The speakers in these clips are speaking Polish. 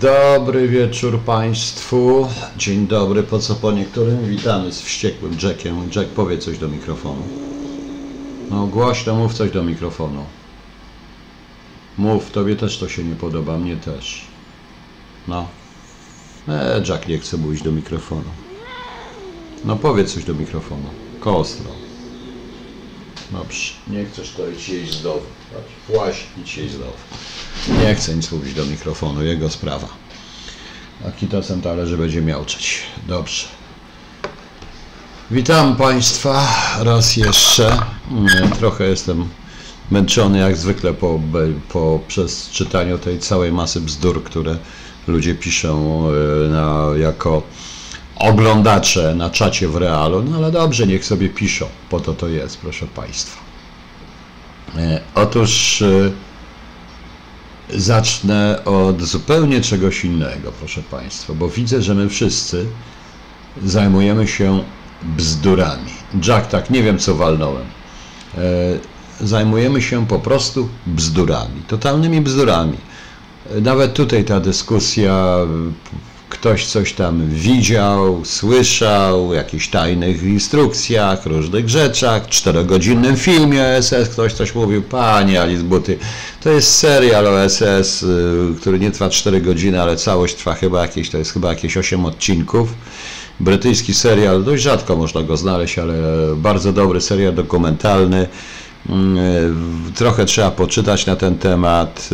Dobry wieczór Państwu. Dzień dobry, po co po niektórym? Witamy z wściekłym Jackiem. Jack, powie coś do mikrofonu. No głośno mów coś do mikrofonu. Mów, tobie też to się nie podoba, mnie też. No. E, Jack nie chce mówić do mikrofonu. No powiedz coś do mikrofonu. Kostro. Dobrze. Nie chcesz to idź jeść z domu. Właśnie idź jeść z domu. Nie chcę nic mówić do mikrofonu, jego sprawa. A kitosem talerze będzie miałczeć. Dobrze. Witam Państwa raz jeszcze. Mm, Trochę jestem męczony jak zwykle po, po przez czytaniu tej całej masy bzdur, które ludzie piszą e, na, jako oglądacze na czacie w realu. No ale dobrze, niech sobie piszą. Po to to jest, proszę Państwa. E, Otóż e, Zacznę od zupełnie czegoś innego, proszę Państwa, bo widzę, że my wszyscy zajmujemy się bzdurami. Jack, tak, nie wiem co walnąłem. E, zajmujemy się po prostu bzdurami, totalnymi bzdurami. Nawet tutaj ta dyskusja, ktoś coś tam widział, słyszał, o jakichś tajnych instrukcjach, różnych rzeczach, czterogodzinnym filmie o SS, ktoś coś mówił, panie Alice Buty, to jest serial o SS, y, który nie trwa 4 godziny, ale całość trwa chyba jakieś, to jest chyba jakieś 8 odcinków. Brytyjski serial, dość rzadko można go znaleźć, ale bardzo dobry serial dokumentalny. Mm, y, Trochę trzeba poczytać na ten temat.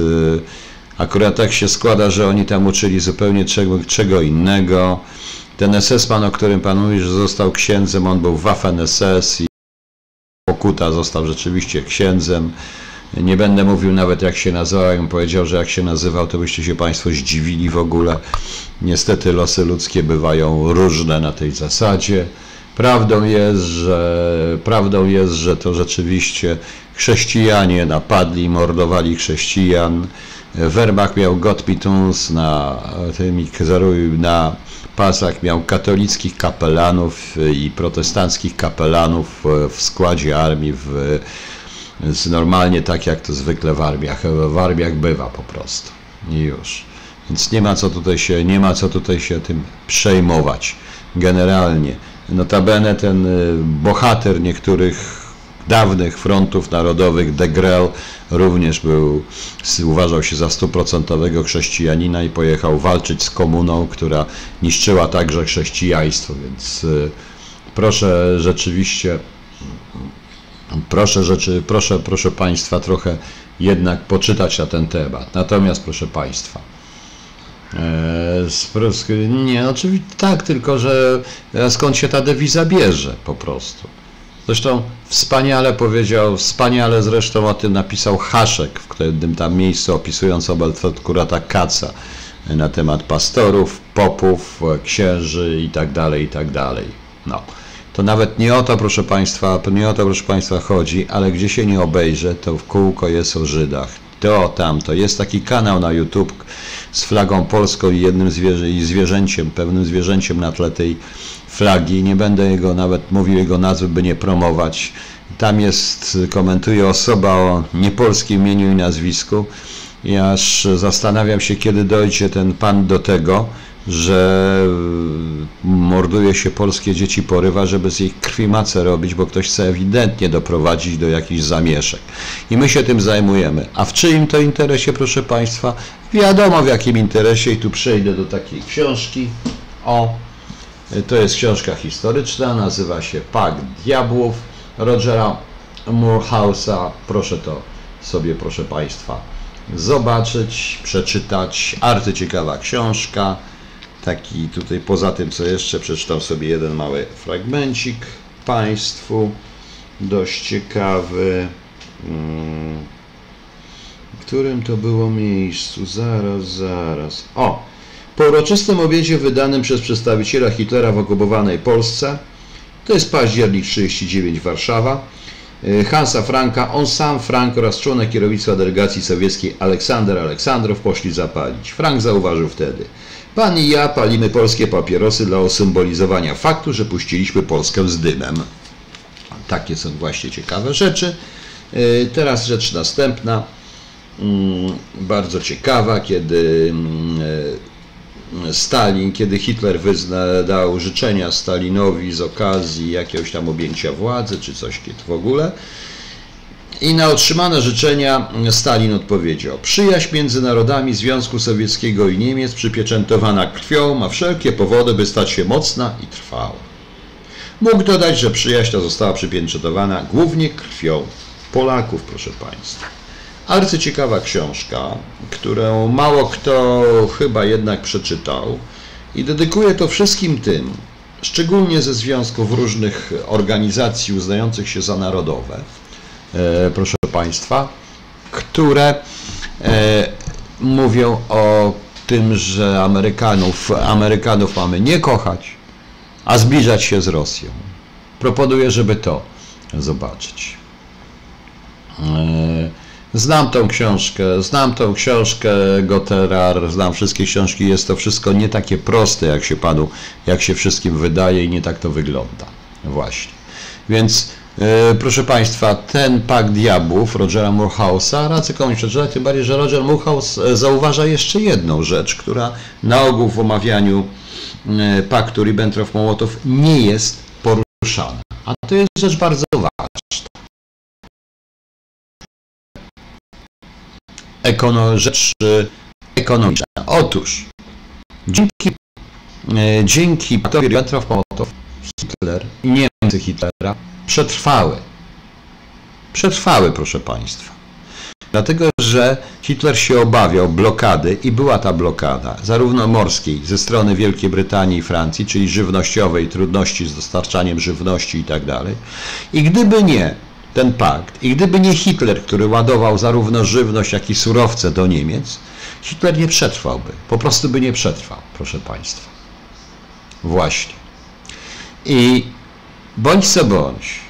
Akurat tak się składa, że oni tam uczyli zupełnie czego, czego innego. Ten SS-man, o którym pan mówi, że został księdzem, on był Waffen-SS i Pokuta został rzeczywiście księdzem. Nie będę mówił nawet jak się nazywał, jakbym powiedział, że jak się nazywał, to byście się Państwo zdziwili w ogóle. Niestety losy ludzkie bywają różne na tej zasadzie. Prawdą jest, że, prawdą jest, że to rzeczywiście chrześcijanie napadli, mordowali chrześcijan. Werbach miał Gottpituns na tymi na pasach miał katolickich kapelanów i protestanckich kapelanów w składzie armii w, normalnie tak jak to zwykle w armiach, w armiach bywa po prostu i już. Więc nie ma co tutaj się, nie ma co tutaj się tym przejmować. Generalnie. Notabene ten y, bohater niektórych dawnych frontów narodowych, de Grel, również był, uważał się za stuprocentowego chrześcijanina i pojechał walczyć z komuną, która niszczyła także chrześcijaństwo, więc y, proszę rzeczywiście, proszę, rzeczy, proszę, proszę Państwa trochę jednak poczytać na ten temat. Natomiast proszę Państwa, e, nie, oczywiście tak, tylko że skąd się ta dewiza bierze po prostu. Zresztą wspaniale powiedział, wspaniale zresztą o tym napisał Haszek w którym tam miejscu opisując obeltwet kurata Kaca na temat pastorów, popów, księży i tak dalej, i tak. No. To nawet nie o to, proszę Państwa, nie o to, proszę Państwa, chodzi, ale gdzie się nie obejrzę, to w kółko jest o Żydach. To, tamto. Jest taki kanał na YouTube z flagą polską i jednym zwierzę, i zwierzęciem, pewnym zwierzęciem na tle tej flagi. Nie będę jego nawet mówił jego nazwy, by nie promować. Tam jest, komentuje osoba o niepolskim imieniu i nazwisku. I aż zastanawiam się, kiedy dojdzie ten pan do tego, że morduje się polskie dzieci, porywa, żeby z ich krwi macę robić, bo ktoś chce ewidentnie doprowadzić do jakichś zamieszek. I my się tym zajmujemy. A w czyim to interesie, proszę Państwa? Wiadomo w jakim interesie i tu przejdę do takiej książki. O, to jest książka historyczna, nazywa się Pakt Diabłów Rogera Moorhouse'a. Proszę to sobie, proszę Państwa, zobaczyć, przeczytać. Arcyciekawa książka. Taki tutaj poza tym, co jeszcze, przeczytam sobie jeden mały fragmencik Państwu. Dość ciekawy. Mm, W którym to było miejscu? Zaraz, zaraz. O! Po uroczystym obiedzie wydanym przez przedstawiciela Hitlera w okupowanej Polsce, to jest październik 39 Warszawa, y, Hansa Franka, on sam, Frank oraz członek kierownictwa delegacji sowieckiej Aleksander Aleksandrow poszli zapalić. Frank zauważył wtedy, pan i ja palimy polskie papierosy dla osymbolizowania faktu, że puściliśmy Polskę z dymem. Takie są właśnie ciekawe rzeczy. Y, Teraz rzecz następna, mm, bardzo ciekawa, kiedy mm, y, Stalin, kiedy Hitler wyzna, dał życzenia Stalinowi z okazji jakiegoś tam objęcia władzy, czy coś w ogóle. I na otrzymane życzenia Stalin odpowiedział: Przyjaźń między narodami Związku Sowieckiego i Niemiec, przypieczętowana krwią, ma wszelkie powody, by stać się mocna i trwała. Mógł dodać, że przyjaźń ta została przypieczętowana głównie krwią Polaków, proszę Państwa. Arcyciekawa książka, którą mało kto chyba jednak przeczytał i dedykuję to wszystkim tym, szczególnie ze związków różnych organizacji uznających się za narodowe, e, proszę Państwa, które e, mówią o tym, że Amerykanów, Amerykanów mamy nie kochać, a zbliżać się z Rosją. Proponuję, żeby to zobaczyć. Znam tą książkę, znam tą książkę Gotterar, znam wszystkie książki, jest to wszystko nie takie proste, jak się panu, jak się wszystkim wydaje i nie tak to wygląda. Właśnie. Więc e, proszę Państwa, ten Pakt Diabłów Rogera Moorhouse'a radzę komuś przeczytać, tym bardziej, że Roger Moorhouse e, zauważa jeszcze jedną rzecz, która na ogół w omawianiu e, paktu Ribbentrop-Mołotow nie jest poruszana. A to jest rzecz bardzo ważna. Ekono, rzecz ekonomiczna. Otóż dzięki, e, dzięki paktowi Ribbentrop-Mołotow Hitler i Niemcy Hitlera przetrwały. Przetrwały, proszę Państwa. Dlatego, że Hitler się obawiał blokady i była ta blokada, zarówno morskiej ze strony Wielkiej Brytanii i Francji, czyli żywnościowej, trudności z dostarczaniem żywności i tak dalej. I gdyby nie ten pakt. I gdyby nie Hitler, który ładował zarówno żywność, jak i surowce do Niemiec, Hitler nie przetrwałby. Po prostu by nie przetrwał, proszę Państwa. Właśnie. I bądź co bądź,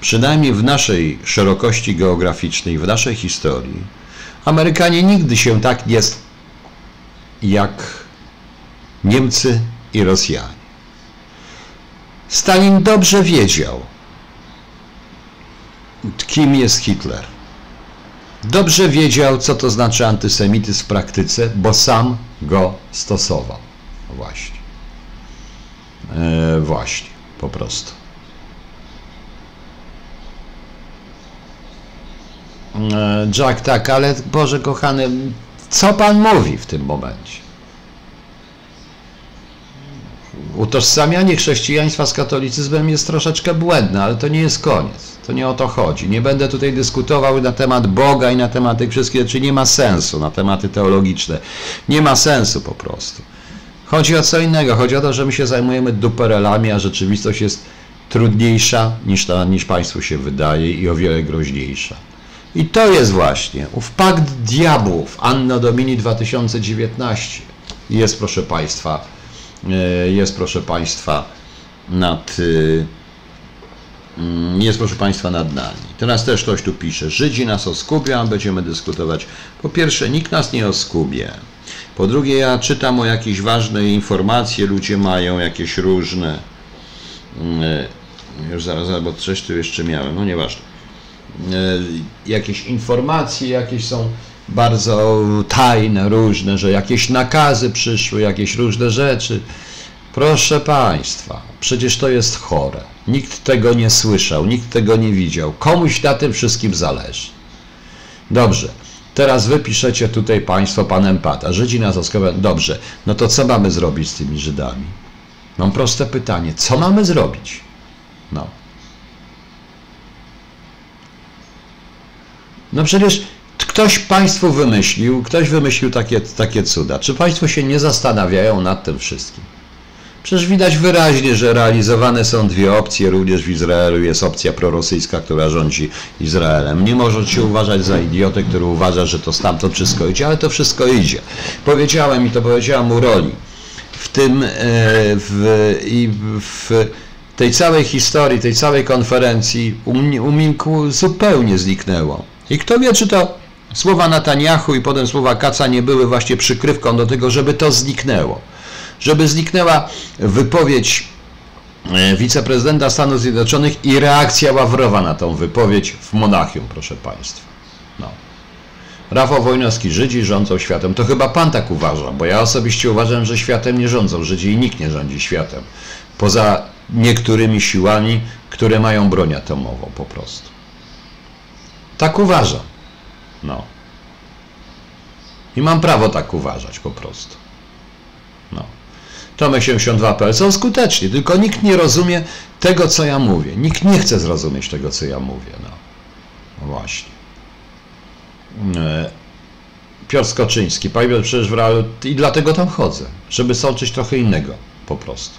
przynajmniej w naszej szerokości geograficznej, w naszej historii, Amerykanie nigdy się tak nie jak Niemcy i Rosjanie. Stalin dobrze wiedział, kim jest Hitler. Dobrze wiedział, co to znaczy antysemityzm w praktyce, bo sam go stosował. Właśnie. E, właśnie, po prostu. E, Jack, tak, ale Boże kochany, co Pan mówi w tym momencie? utożsamianie chrześcijaństwa z katolicyzmem jest troszeczkę błędne, ale to nie jest koniec. To nie o to chodzi. Nie będę tutaj dyskutował na temat Boga i na temat tych wszystkich rzeczy. Nie ma sensu na tematy teologiczne. Nie ma sensu po prostu. Chodzi o co innego. Chodzi o to, że my się zajmujemy duperelami, a rzeczywistość jest trudniejsza niż, ta, niż Państwu się wydaje i o wiele groźniejsza. I to jest właśnie ów pakt diabłów Anno Domini 2019 jest, proszę Państwa, E, jest, proszę Państwa, nad y, jest, proszę Państwa, nad nami. Teraz też ktoś tu pisze, Żydzi nas oskubią, będziemy dyskutować. Po pierwsze, nikt nas nie oskubie. Po drugie, ja czytam o jakieś ważne informacje, ludzie mają jakieś różne, mm, już zaraz, bo coś tu jeszcze miałem, no nieważne, e, jakieś informacje, jakieś są bardzo tajne, różne, że jakieś nakazy przyszły, jakieś różne rzeczy. Proszę Państwa, przecież to jest chore. Nikt tego nie słyszał, nikt tego nie widział. Komuś na tym wszystkim zależy. Dobrze, teraz wy piszecie tutaj Państwo, Pan Empata, Żydzi nas oskazują. Dobrze, no to co mamy zrobić z tymi Żydami? Mam proste pytanie, co mamy zrobić? No. No przecież Ktoś Państwu wymyślił, ktoś wymyślił takie, takie cuda. Czy Państwo się nie zastanawiają nad tym wszystkim? Przecież widać wyraźnie, że realizowane są dwie opcje, również w Izraelu jest opcja prorosyjska, która rządzi Izraelem. Nie możecie uważać za idiotę, który uważa, że to stamtąd wszystko idzie, ale to wszystko idzie. Powiedziałem i to powiedziałam u roli. W tym, e, w, i w tej całej historii, tej całej konferencji u zupełnie zniknęło. I kto wie, czy to Słowa Netanyahu i potem słowa Kaca nie były właśnie przykrywką do tego, żeby to zniknęło. Żeby zniknęła wypowiedź e, wiceprezydenta Stanów Zjednoczonych i reakcja Ławrowa na tą wypowiedź w Monachium, proszę Państwa. No. Rafał Wojnowski, Żydzi rządzą światem. To chyba pan tak uważa, bo ja osobiście uważam, że światem nie rządzą Żydzi i nikt nie rządzi światem. Poza niektórymi siłami, które mają broń atomową po prostu. Tak uważam. No. I mam prawo tak uważać po prostu. No. Tomek 72.pl są skuteczni, tylko nikt nie rozumie tego, co ja mówię. Nikt nie chce zrozumieć tego, co ja mówię. No, no właśnie. E, Piotr Skoczyński, Piotr, przecież w realu i dlatego tam chodzę, żeby sączyć trochę innego po prostu.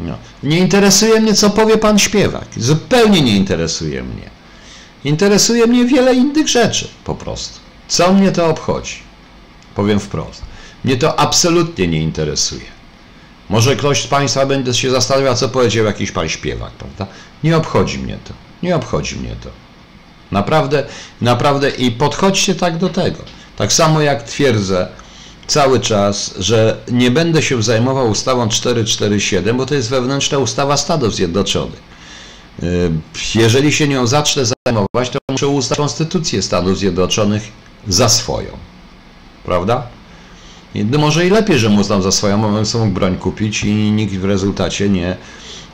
No. Nie interesuje mnie, co powie pan śpiewak. Zupełnie nie interesuje mnie. Interesuje mnie wiele innych rzeczy po prostu. Co mnie to obchodzi? Powiem wprost. Mnie to absolutnie nie interesuje. Może ktoś z Państwa będzie się zastanawiał, co powiedział jakiś pan śpiewak, prawda? Nie obchodzi mnie to. Nie obchodzi mnie to. Naprawdę, naprawdę i podchodźcie tak do tego. Tak samo jak twierdzę cały czas, że nie będę się zajmował ustawą 447, bo to jest wewnętrzna ustawa Stanów Zjednoczonych. Y, jeżeli się nią zacznę zajmować, to muszę uznać Konstytucję Stanów Zjednoczonych za swoją. Prawda? No może i lepiej, że mu uznał za swoją, sobie broń kupić i nikt w rezultacie nie,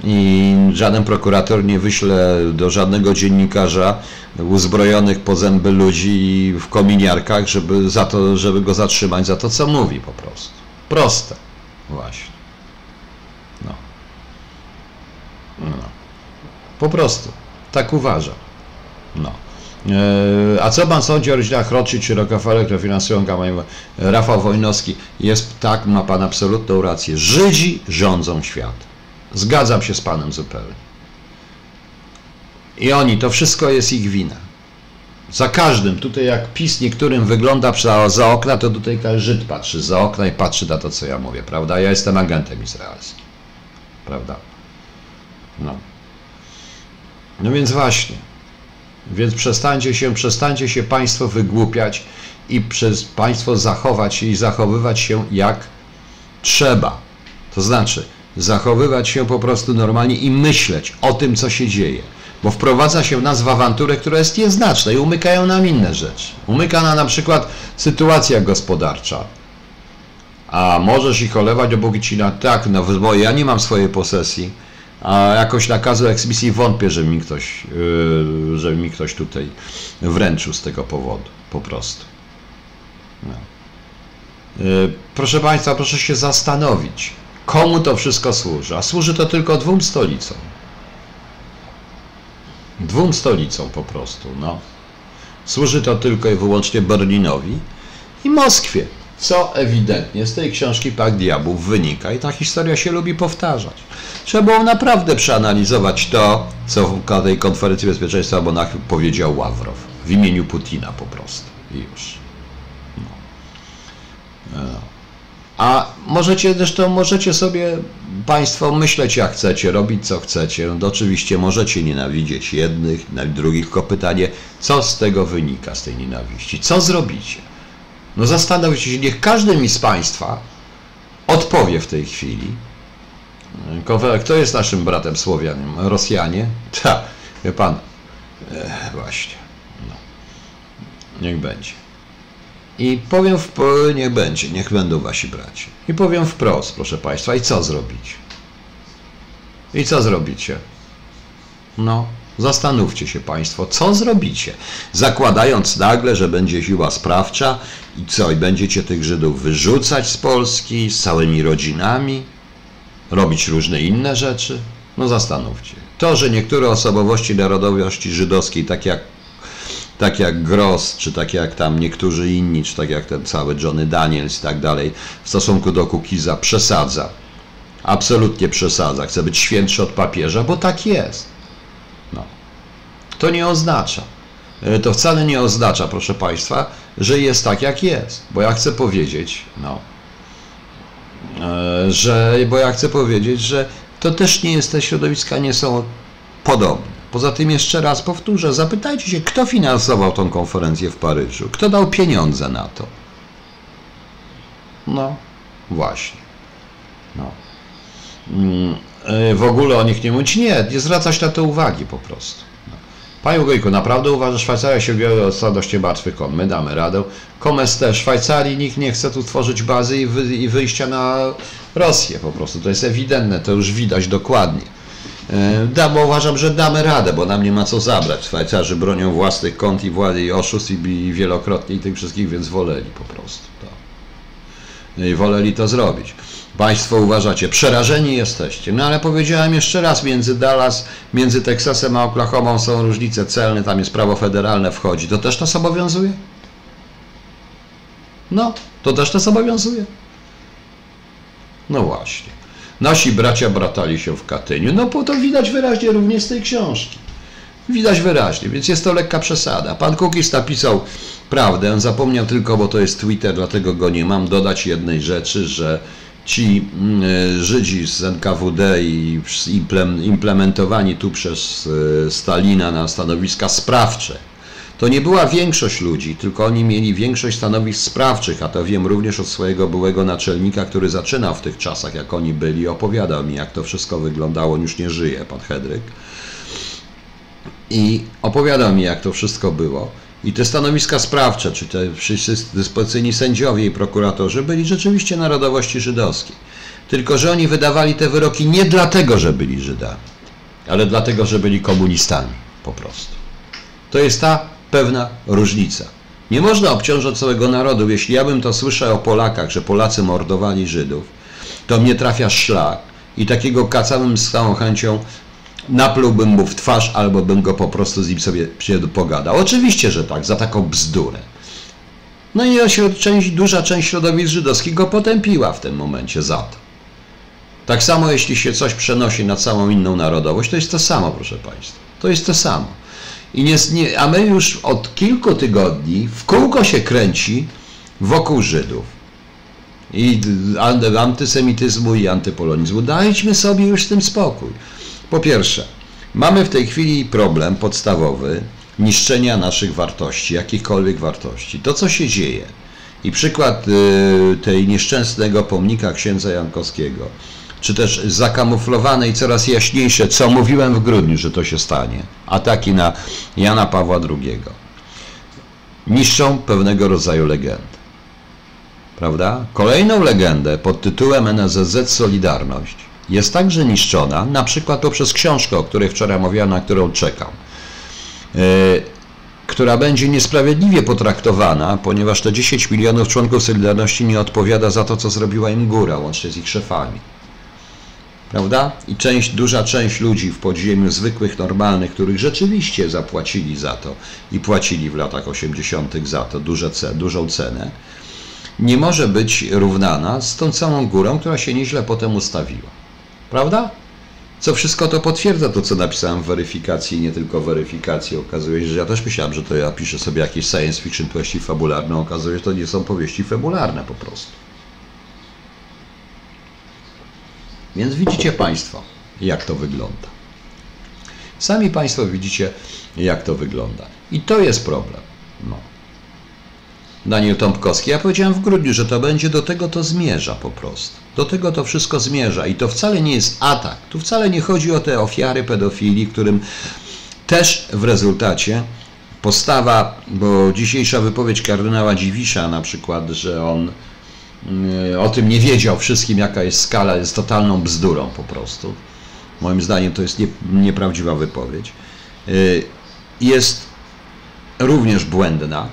i żaden prokurator nie wyśle do żadnego dziennikarza uzbrojonych po zęby ludzi w kominiarkach, żeby, za to, żeby go zatrzymać za to, co mówi po prostu. Proste. Właśnie. No. no. Po prostu. Tak uważam. No. E, a co pan sądzi o rodzinach Rothschild czy Rockefeller, które finansują kampanię? Rafał Wojnowski jest tak, ma pan absolutną rację. Żydzi rządzą świat. Zgadzam się z panem zupełnie. I oni, to wszystko jest ich wina. Za każdym, tutaj jak PiS niektórym wygląda za okna, to tutaj Żyd patrzy za okna i patrzy na to, co ja mówię, prawda? Ja jestem agentem izraelskim, prawda? No. No więc właśnie. Więc przestańcie się, przestańcie się Państwo wygłupiać i przez Państwo zachować się i zachowywać się jak trzeba. To znaczy, zachowywać się po prostu normalnie i myśleć o tym, co się dzieje. Bo wprowadza się nas w awanturę, która jest nieznaczna i umykają nam inne rzeczy. Umyka nam na przykład sytuacja gospodarcza. A możesz ich olewać, dopóki ci na tak, no bo ja nie mam swojej posesji a jakoś nakazu eksmisji wątpię, że mi ktoś, yy, mi ktoś tutaj wręczył z tego powodu, po prostu. No. Yy, proszę Państwa, proszę się zastanowić, komu to wszystko służy, a służy to tylko dwóm stolicom. Dwóm stolicom po prostu, no. Służy to tylko i wyłącznie Berlinowi i Moskwie co ewidentnie z tej książki Pak Diabłów wynika i ta historia się lubi powtarzać. Trzeba było naprawdę przeanalizować to, co na tej konferencji bezpieczeństwa Monachium powiedział Ławrow w imieniu Putina po prostu i już. No. No. A możecie zresztą możecie sobie Państwo myśleć jak chcecie, robić co chcecie. No, oczywiście możecie nienawidzieć jednych, drugich, tylko pytanie, co z tego wynika, z tej nienawiści? Co zrobicie? No zastanówcie się, niech każdy mi z Państwa odpowie w tej chwili. Kto jest naszym bratem Słowianem? Rosjanie? Tak, wie Pan. E, właśnie. No. Niech będzie. I powiem, w, niech będzie, niech będą wasi bracia. I powiem wprost, proszę Państwa, i co zrobić? I co zrobicie? No, Zastanówcie się Państwo, co zrobicie, zakładając nagle, że będzie siła sprawcza i co, i będziecie tych Żydów wyrzucać z Polski z całymi rodzinami, robić różne inne rzeczy? No zastanówcie. To, że niektóre osobowości narodowości żydowskiej, tak jak, tak jak Gross, czy tak jak tam niektórzy inni, czy tak jak ten cały Johnny Daniels i tak dalej, w stosunku do Kukiza przesadza. Absolutnie przesadza. Chce być świętszy od papieża, bo tak jest. To nie oznacza, e, to wcale nie oznacza, proszę Państwa, że jest tak, jak jest. Bo ja chcę powiedzieć, no, e, że, bo ja chcę powiedzieć, że to też nie jest, te środowiska nie są podobne. Poza tym jeszcze raz powtórzę, zapytajcie się, kto finansował tą konferencję w Paryżu? Kto dał pieniądze na to? No, właśnie. No. Mm, e, w ogóle o nich nie mówić. Nie, nie zwracać na to uwagi po prostu. Panie Wojku, naprawdę uważa, że Szwajcaria się od dość martwy kon. My damy radę. Komes. Szwajcarii nikt nie chce tu tworzyć bazy i, wy, i wyjścia na Rosję po prostu. To jest ewidentne, to już widać dokładnie. E, da, bo uważam, że damy radę, bo nam nie ma co zabrać. Szwajcarzy bronią własnych kont i władzy i oszustw i, i wielokrotnie i tych wszystkich, więc woleli po prostu. To. I woleli to zrobić. Państwo uważacie, przerażeni jesteście. No ale powiedziałem jeszcze raz, między Dallas, między Teksasem a Oklahomą są różnice celne, tam jest prawo federalne wchodzi. To też nas obowiązuje? No, to też nas obowiązuje? No właśnie. Nasi bracia bratali się w Katyniu. No bo to widać wyraźnie również z tej książki. Widać wyraźnie, więc jest to lekka przesada. Pan Kukis napisał prawdę, zapomniał tylko, bo to jest Twitter, dlatego go nie mam, dodać jednej rzeczy, że ci mm, e, Żydzi z NKWD i implementowani tu przez e, Stalina na stanowiska sprawcze, to nie była większość ludzi, tylko oni mieli większość stanowisk sprawczych, a to wiem również od swojego byłego naczelnika, który zaczynał w tych czasach, jak oni byli, opowiadał mi, jak to wszystko wyglądało, on już nie żyje, pan Hedryk. I opowiadał mi, jak to wszystko było. I te stanowiska sprawcze, czy te wszyscy dyspozycyjni sędziowie i prokuratorzy byli rzeczywiście narodowości żydowskiej. Tylko, że oni wydawali te wyroki nie dlatego, że byli Żydami, ale dlatego, że byli komunistami po prostu. To jest ta pewna różnica. Nie można obciążać całego narodu. Jeśli ja bym to słyszał o Polakach, że Polacy mordowali Żydów, to mnie trafia szlak i takiego kaca bym z całą chęcią naplułbym mu w twarz albo bym go po prostu z nim sobie pogadał. Oczywiście, że tak, za taką bzdurę. No i część, duża część środowisk żydowskich go potępiła w tym momencie za to. Tak samo jeśli się coś przenosi na całą inną narodowość, to jest to samo, proszę Państwa. To jest to samo. I nie, nie, a my już od kilku tygodni w kółko się kręci wokół Żydów. I antysemityzmu i antypolonizmu. Dajmy sobie już z tym spokój. Po pierwsze, mamy w tej chwili problem podstawowy niszczenia naszych wartości, jakichkolwiek wartości. To, co się dzieje. I przykład y, tej nieszczęsnego pomnika księdza Jankowskiego, czy też zakamuflowane i coraz jaśniejsze, co mówiłem w grudniu, że to się stanie, ataki na Jana Pawła II, niszczą pewnego rodzaju legendę. Prawda? Kolejną legendę pod tytułem NSZZ Solidarność jest także niszczona, na przykład poprzez książkę, o której wczoraj mówiłem, na którą czekam, yy, która będzie niesprawiedliwie potraktowana, ponieważ te 10 milionów członków Solidarności nie odpowiada za to, co zrobiła im góra, łącznie z ich szefami. Prawda? I część, duża część ludzi w podziemiu, zwykłych, normalnych, których rzeczywiście zapłacili za to i płacili w latach 80. za to duże, dużą cenę, nie może być równana z tą całą górą, która się nieźle potem ustawiła. Prawda? Co wszystko to potwierdza to, co napisałem w weryfikacji, nie tylko weryfikacji. Okazuje się, że ja też myślałem, że to ja piszę sobie jakieś science fiction, powieści fabularne. Okazuje się, że to nie są powieści fabularne po prostu. Więc widzicie Państwo, jak to wygląda. Sami Państwo widzicie, jak to wygląda. I to jest problem. No. Daniel Tomkowski. Ja powiedziałem w grudniu, że to będzie do tego to zmierza po prostu. Do tego to wszystko zmierza i to wcale nie jest atak. Tu wcale nie chodzi o te ofiary pedofilii, którym też w rezultacie postawa, bo dzisiejsza wypowiedź kardynała Dziwisza na przykład, że on mm, o tym nie wiedział wszystkim, jaka jest skala, jest totalną bzdurą po prostu. Moim zdaniem to jest nie, nieprawdziwa wypowiedź. Y, jest również błędna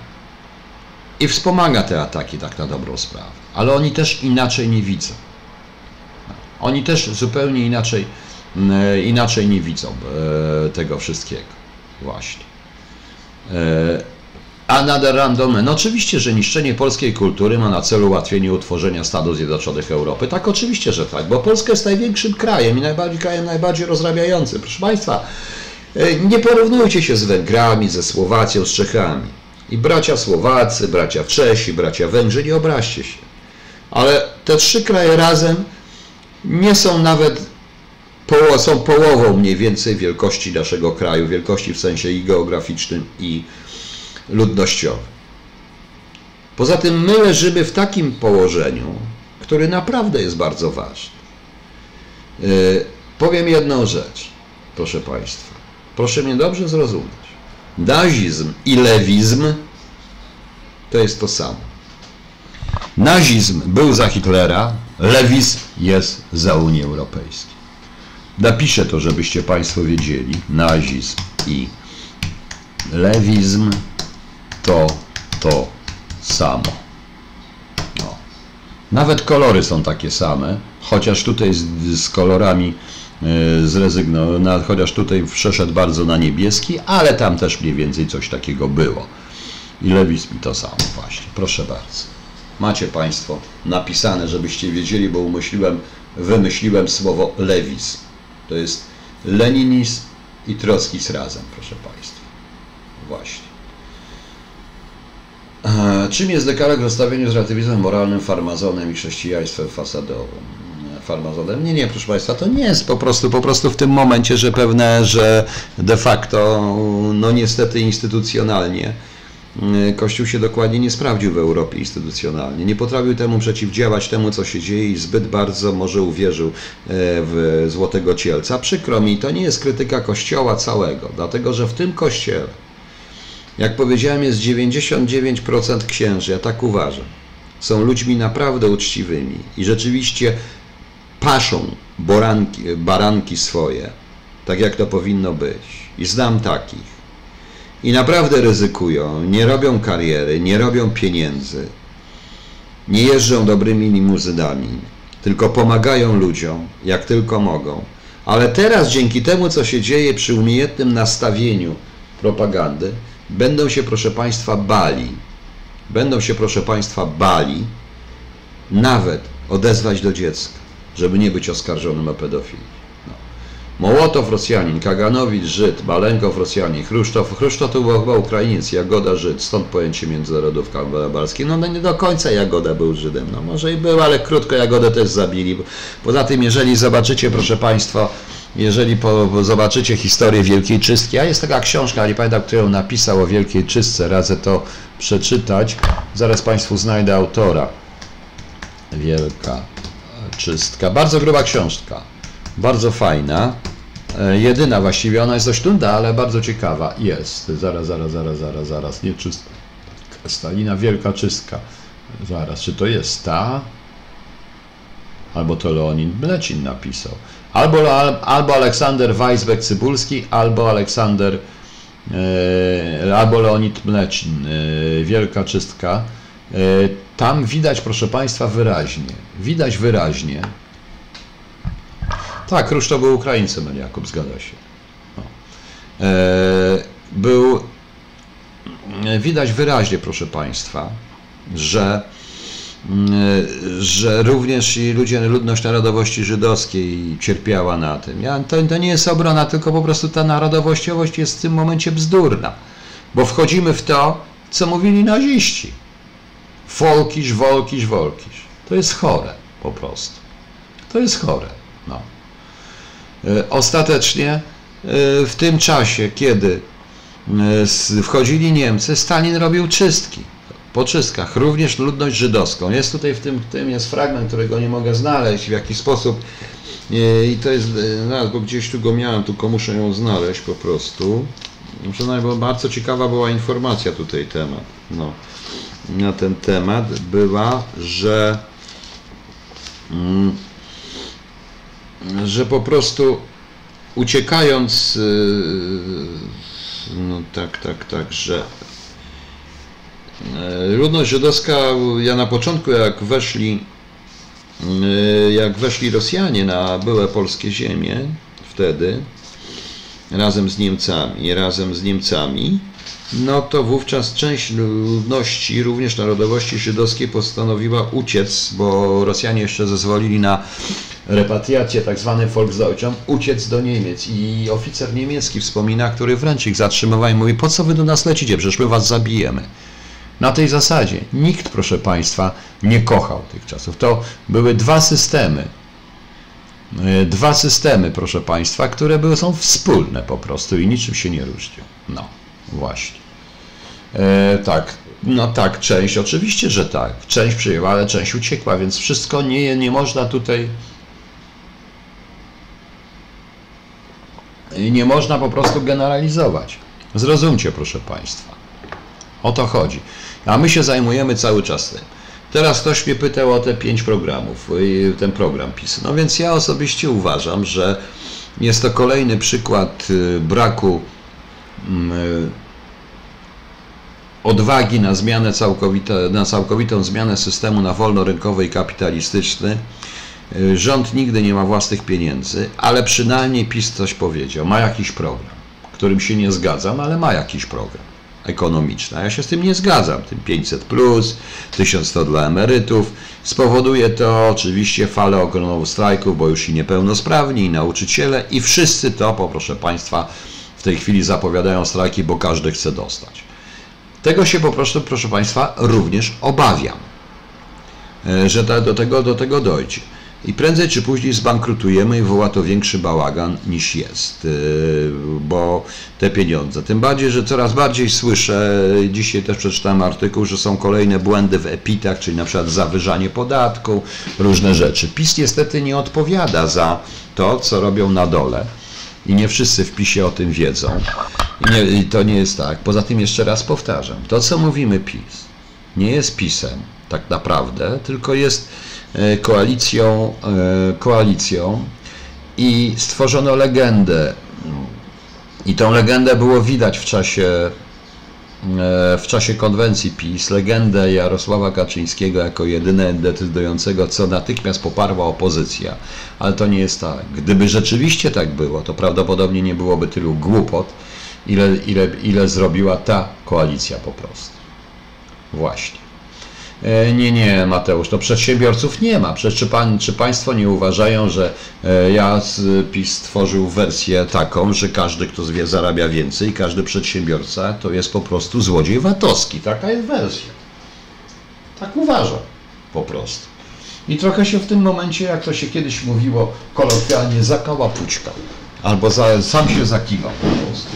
i wspomaga te ataki tak na dobrą sprawę. Ale oni też inaczej nie widzą. Oni też zupełnie inaczej, mm, inaczej nie widzą e, tego wszystkiego. Właśnie. Another random. No oczywiście, że niszczenie polskiej kultury ma na celu ułatwienie utworzenia Stanów Zjednoczonych Europy. Tak, oczywiście, że tak, bo Polska jest największym krajem i najbardziej krajem najbardziej rozrabiającym. Proszę Państwa, e, nie porównujcie się z Węgrami, ze Słowacją, z Czechami. I bracia Słowacy, bracia Czesi, bracia Węgrzy, nie obraźcie się. Ale te trzy kraje razem nie są nawet poło są połową mniej więcej wielkości naszego kraju, wielkości w sensie i geograficznym, i ludnościowym. Poza tym my leżymy w takim położeniu, które naprawdę jest bardzo ważne. Yy, powiem jedną rzecz, proszę Państwa. Proszę mnie dobrze zrozumieć. Nazizm i lewizm to jest to samo. Nazizm był za Hitlera, lewizm jest za Unię Europejską. Napiszę to, żebyście Państwo wiedzieli. Nazizm i lewizm to to samo. No. Nawet kolory są takie same, chociaż tutaj z, z kolorami e, zrezygnował, chociaż tutaj przeszedł bardzo na niebieski, ale tam też mniej więcej coś takiego było. I lewizm i to samo właśnie. Proszę bardzo. Macie Państwo napisane, żebyście wiedzieli, bo umyśliłem, wymyśliłem słowo lewizm. To jest leninizm i trockizm razem, proszę Państwa. Właśnie. Czym jest dekalog w rozstawieniu z relatywizmem moralnym, farmazonem i chrześcijaństwem fasadowym? Farmazonem? Nie, nie, proszę Państwa, to nie jest po prostu, po prostu w tym momencie, że pewne, że de facto, no niestety instytucjonalnie, Kościół się dokładnie nie sprawdził w Europie instytucjonalnie. Nie potrafił temu przeciwdziałać, temu co się dzieje i zbyt bardzo może uwierzył e, w Złotego Cielca. Przykro mi, to nie jest krytyka Kościoła całego, dlatego że w tym Kościele, jak powiedziałem, jest 99% księży, ja tak uważam. Są ludźmi naprawdę uczciwymi i rzeczywiście paszą boranki, baranki swoje, tak jak to powinno być. I znam takich. I naprawdę ryzykują, nie robią kariery, nie robią pieniędzy, nie jeżdżą dobrymi limuzynami, tylko pomagają ludziom, jak tylko mogą. Ale teraz, dzięki temu, co się dzieje przy umiejętnym nastawieniu propagandy, będą się, proszę Państwa, bali, będą się, proszę Państwa, bali nawet odezwać do dziecka, żeby nie być oskarżonym o pedofilię. Mołotow Rosjanin, Kaganowicz Żyd, Malenkow Rosjanin, Chruszczow, Chruszczow to był chyba Ukrainiec, Jagoda Żyd, stąd pojęcie międzynarodówka barbarskiej. No, no nie do końca Jagoda był Żydem, no może i był, ale krótko Jagodę też zabili. Poza tym, jeżeli zobaczycie, proszę Państwa, jeżeli po, po zobaczycie historię Wielkiej Czystki, a jest taka książka, nie pamiętam, którą napisał o Wielkiej Czystce, radzę to przeczytać, zaraz Państwu znajdę autora. Wielka Czystka, bardzo gruba książka, bardzo fajna, e, jedyna właściwie, ona jest dość nudna, ale bardzo ciekawa, jest, zaraz, zaraz, zaraz, zaraz, zaraz, nie czystka, Stalina Wielka Czystka, zaraz, czy to jest ta? albo to Leonid Mlecin napisał, albo, albo Aleksander Weisbeck-Cybulski, albo Aleksander, e, albo Leonid Mlecin, e, Wielka Czystka. E, tam widać, proszę Państwa, wyraźnie, widać wyraźnie, tak, Chruszczow był Ukraińcem, a Jakub, zgadza się. No. E, był, e, widać wyraźnie, proszę Państwa, że że również i ludzie, ludność narodowości żydowskiej cierpiała na tym. Ja, to, to nie jest obrona, tylko po prostu ta narodowościowość jest w tym momencie bzdurna, bo wchodzimy w to, co mówili naziści. Folkisz, wolkisz, wolkisz. To jest chore po prostu. To jest chore. No. E, Ostatecznie e, w tym czasie, kiedy e, wchodzili Niemcy, Stalin robił czystki po czystkach, również ludność żydowską. Jest tutaj w tym, tym jest fragment, którego nie mogę znaleźć w jaki sposób i to jest, no, bo gdzieś tu go miałem, tylko muszę ją znaleźć po prostu. Bo bardzo ciekawa była informacja tutaj temat, no, na ten temat była, że mm, że po prostu uciekając no tak, tak, tak, że Ludność żydowska, ja na początku jak weszli, jak weszli Rosjanie na byłe polskie ziemie, wtedy, razem z Niemcami, razem z Niemcami, no to wówczas część ludności, również narodowości żydowskiej postanowiła uciec, bo Rosjanie jeszcze zezwolili na repatriację, tak zwany Volksdeutschem, uciec do Niemiec. I oficer niemiecki wspomina, który wręcz ich zatrzymywał i mówi, po co wy do nas lecicie, przecież my was zabijemy. Na tej zasadzie nikt, proszę Państwa, nie kochał tych czasów. To były dwa systemy. Dwa systemy, proszę Państwa, które były, są wspólne po prostu i niczym się nie różnią. No, właśnie. E, tak, no tak, część, oczywiście, że tak. Część przyjęła, ale część uciekła, więc wszystko nie, nie można tutaj. Nie można po prostu generalizować. Zrozumcie, proszę Państwa. O to chodzi. A my się zajmujemy cały czas tym. Teraz ktoś mnie pytał o te pięć programów, y, ten program PiS. No więc ja osobiście uważam, że jest to kolejny przykład y, braku odwagi na zmianę całkowite, na całkowitą zmianę systemu na wolnorynkowy i kapitalistyczny. Rząd nigdy nie ma własnych pieniędzy, ale przynajmniej PiS coś powiedział. Ma jakiś program, którym się nie zgadzam, ale ma jakiś program ekonomiczna. Ja się z tym nie zgadzam. Tym 500, plus, 1100 dla emerytów. Spowoduje to oczywiście falę ogromną strajków, bo już i niepełnosprawni, i nauczyciele, i wszyscy to, poproszę Państwa, w tej chwili zapowiadają strajki, bo każdy chce dostać. Tego się po prostu, proszę Państwa, również obawiam, e, że do tego, do tego dojdzie. I prędzej czy później zbankrutujemy i woła to większy bałagan niż jest, y, bo te pieniądze. Tym bardziej, że coraz bardziej słyszę, dzisiaj też przeczytałem artykuł, że są kolejne błędy w epitach, czyli na przykład zawyżanie podatku, różne rzeczy. PiS niestety nie odpowiada za to, co robią na dole i nie wszyscy w PiSie o tym wiedzą. I, nie, I to nie jest tak. Poza tym jeszcze raz powtarzam, to co mówimy PiS nie jest PiSem tak naprawdę, tylko jest E, koalicją, e, koalicją i stworzono legendę. I tą legendę było widać w czasie, w czasie konwencji PiS, legendę Jarosława Kaczyńskiego jako jedyne decydującego, co natychmiast poparła opozycja. Ale to nie jest tak. Gdyby rzeczywiście tak było, to prawdopodobnie nie byłoby tylu głupot, ile, ile, ile zrobiła ta koalicja po prostu. Właśnie. E, nie, nie, Mateusz, to przedsiębiorców nie ma. Przecież czy, pan, czy Państwo nie uważają, że e, ja PiS stworzył wersję taką, że każdy, kto wie, zarabia więcej, każdy przedsiębiorca to jest po prostu złodziej VAT-owski. Taka jest wersja. Tak uważam po prostu. I trochę się w tym momencie, jak to się kiedyś mówiło kolokwialnie, zakałapućkał. Albo za, sam się zakiwał po prostu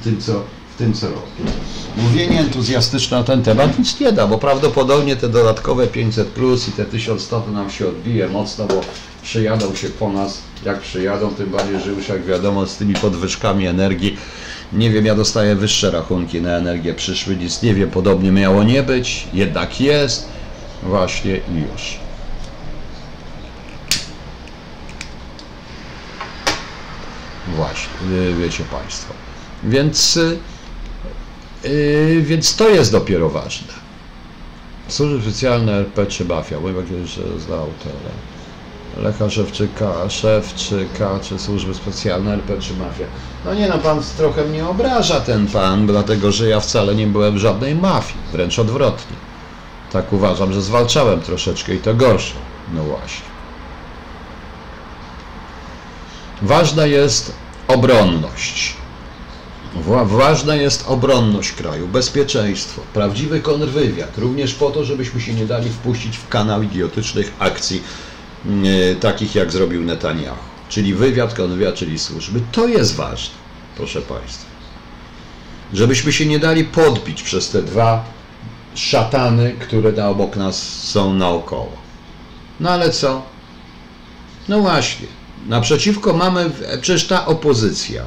w tym, co, w tym, co robi mówienie entuzjastyczne na ten temat nic nie da, bo prawdopodobnie te dodatkowe 500 plus i te 1100 to nam się odbije mocno, bo przyjadą się po nas, jak przyjadą, tym bardziej, że już jak wiadomo z tymi podwyżkami energii, nie wiem, ja dostaję wyższe rachunki na energię przyszły, nic nie wiem, podobnie miało nie być, jednak jest, właśnie i już. Właśnie, wiecie Państwo. Więc y, Yy, więc to jest dopiero ważne. Służby specjalne RP czy mafia, bo kiedyś znał autora. Lecha Szewczyka, Szewczyka, czy służby specjalne RP czy mafia. No nie no, pan trochę mnie obraża ten pan, dlatego że ja wcale nie byłem w żadnej mafii, wręcz odwrotnie. Tak uważam, że zwalczałem troszeczkę i to gorsze. No właśnie. Ważna jest obronność. Ważna jest obronność kraju, bezpieczeństwo, prawdziwy kontrwywiad, również po to, żebyśmy się nie dali wpuścić w kanał idiotycznych akcji, yy, takich jak zrobił Netanyahu. Czyli wywiad, kontrwywiad, czyli służby. To jest ważne, proszę Państwa. Żebyśmy się nie dali podbić przez te dwa szatany, które na obok nas są naokoło. No ale co? No właśnie, naprzeciwko mamy, przecież ta opozycja,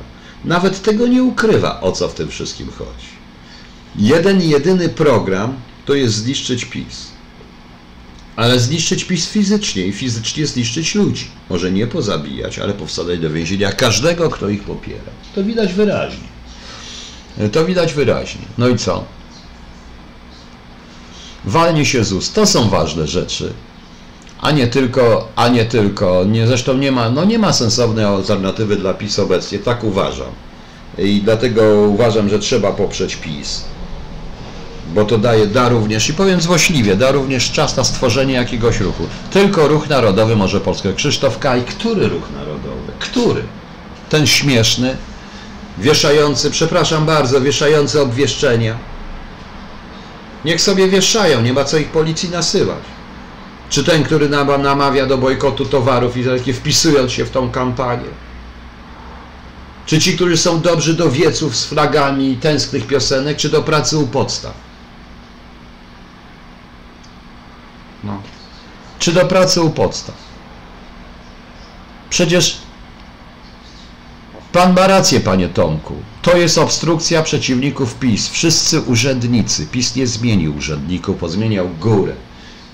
nawet tego nie ukrywa, o co w tym wszystkim chodzi. Jeden jedyny program to jest zniszczyć PiS. Ale zniszczyć PiS fizycznie i fizycznie zniszczyć ludzi. Może nie pozabijać, ale powsadzać do więzienia każdego, kto ich popiera. To widać wyraźnie. To widać wyraźnie. No i co? Walnie się z ust. To są ważne rzeczy. A nie tylko, a nie tylko, nie, zresztą nie ma, no nie ma sensownej alternatywy dla PiS obecnie, tak uważam. I dlatego uważam, że trzeba poprzeć PiS. Bo to daje, da również, i powiem złośliwie, da również czas na stworzenie jakiegoś ruchu. Tylko ruch narodowy może Polskę. Krzysztof Kaj, który ruch narodowy? Który? Ten śmieszny, wieszający, przepraszam bardzo, wieszający obwieszczenia. Niech sobie wieszają, nie ma co ich policji nasyłać. Czy ten, który namawia do bojkotu towarów i wpisując się w tą kampanię? Czy ci, którzy są dobrzy do wieców z flagami i tęsknych piosenek, czy do pracy u podstaw? No. Czy do pracy u podstaw? Przecież Pan ma rację, panie Tomku. To jest obstrukcja przeciwników PiS. Wszyscy urzędnicy. PiS nie zmienił urzędników, pozmieniał górę,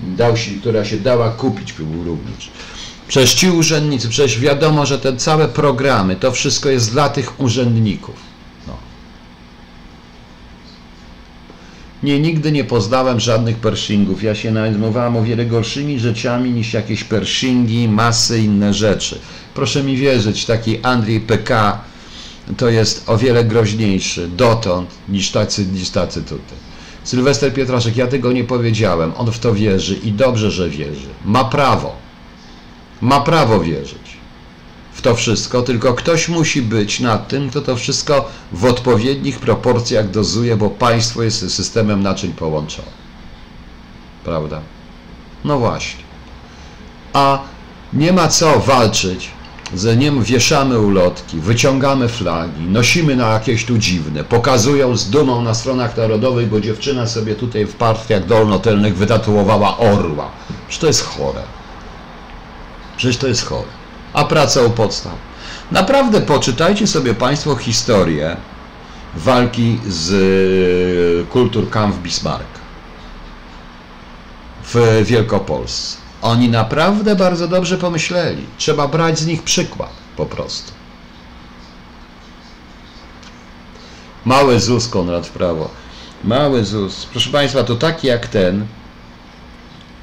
dał się, która się dała kupić również. Przecież ci urzędnicy, przecież wiadomo, że te całe programy, to wszystko jest dla tych urzędników. No. Nie, nigdy nie poznałem żadnych pershingów. Ja się mówiłam o wiele gorszymi rzeczami niż jakieś pershingi, masy, inne rzeczy. Proszę mi wierzyć, taki Andrzej PK to jest o wiele groźniejszy dotąd niż tacy, niż tacy tutaj. Sylwester Pietraszek, ja tego nie powiedziałem. On w to wierzy i dobrze, że wierzy. Ma prawo. Ma prawo wierzyć w to wszystko, tylko ktoś musi być nad tym, kto to wszystko w odpowiednich proporcjach dozuje, bo państwo jest systemem naczyń połączonych. Prawda? No właśnie. A nie ma co walczyć z nim wieszamy ulotki, wyciągamy flagi, nosimy na jakieś tu dziwne, pokazują z dumą na stronach narodowych, bo dziewczyna sobie tutaj w partiach dolnotelnych wytatuowała orła. Przecież to jest chore. Przecież to jest chore. A praca u podstaw. Naprawdę poczytajcie sobie Państwo historię walki z e, Kulturkampf Bismarck w Wielkopolsce. Oni naprawdę bardzo dobrze pomyśleli. Trzeba brać z nich przykład po prostu. Mały ZUS, Konrad w prawo. Mały ZUS. Proszę Państwa, to taki jak ten,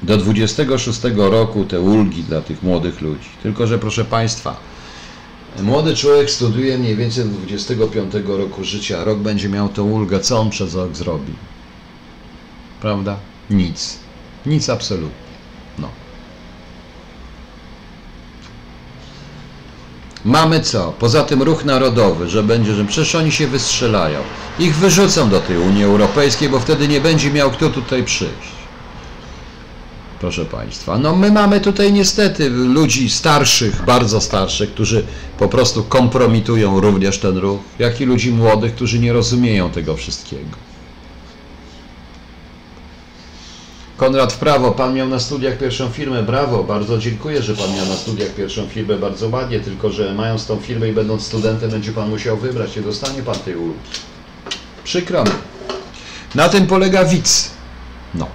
do 26 roku te ulgi dla tych młodych ludzi. Tylko, że proszę Państwa, młody człowiek studiuje mniej więcej do 25 roku życia. Rok będzie miał tą ulgę. Co on przez rok zrobi? Prawda? Nic. Nic absolutnie. Mamy co? Poza tym ruch narodowy, że będzie, że przecież oni się wystrzelają. Ich wyrzucą do tej Unii Europejskiej, bo wtedy nie będzie miał kto tutaj przyjść. Proszę Państwa, no my mamy tutaj niestety ludzi starszych, bardzo starszych, którzy po prostu kompromitują również ten ruch, jak i ludzi młodych, którzy nie rozumieją tego wszystkiego. Konrad w prawo, pan miał na studiach pierwszą firmę, brawo, bardzo dziękuję, że pan miał na studiach pierwszą firmę, bardzo ładnie, tylko że mając tą firmę i będąc studentem będzie pan musiał wybrać, nie dostanie pan tej ulgi. Przykro mi. Na tym polega widz. No.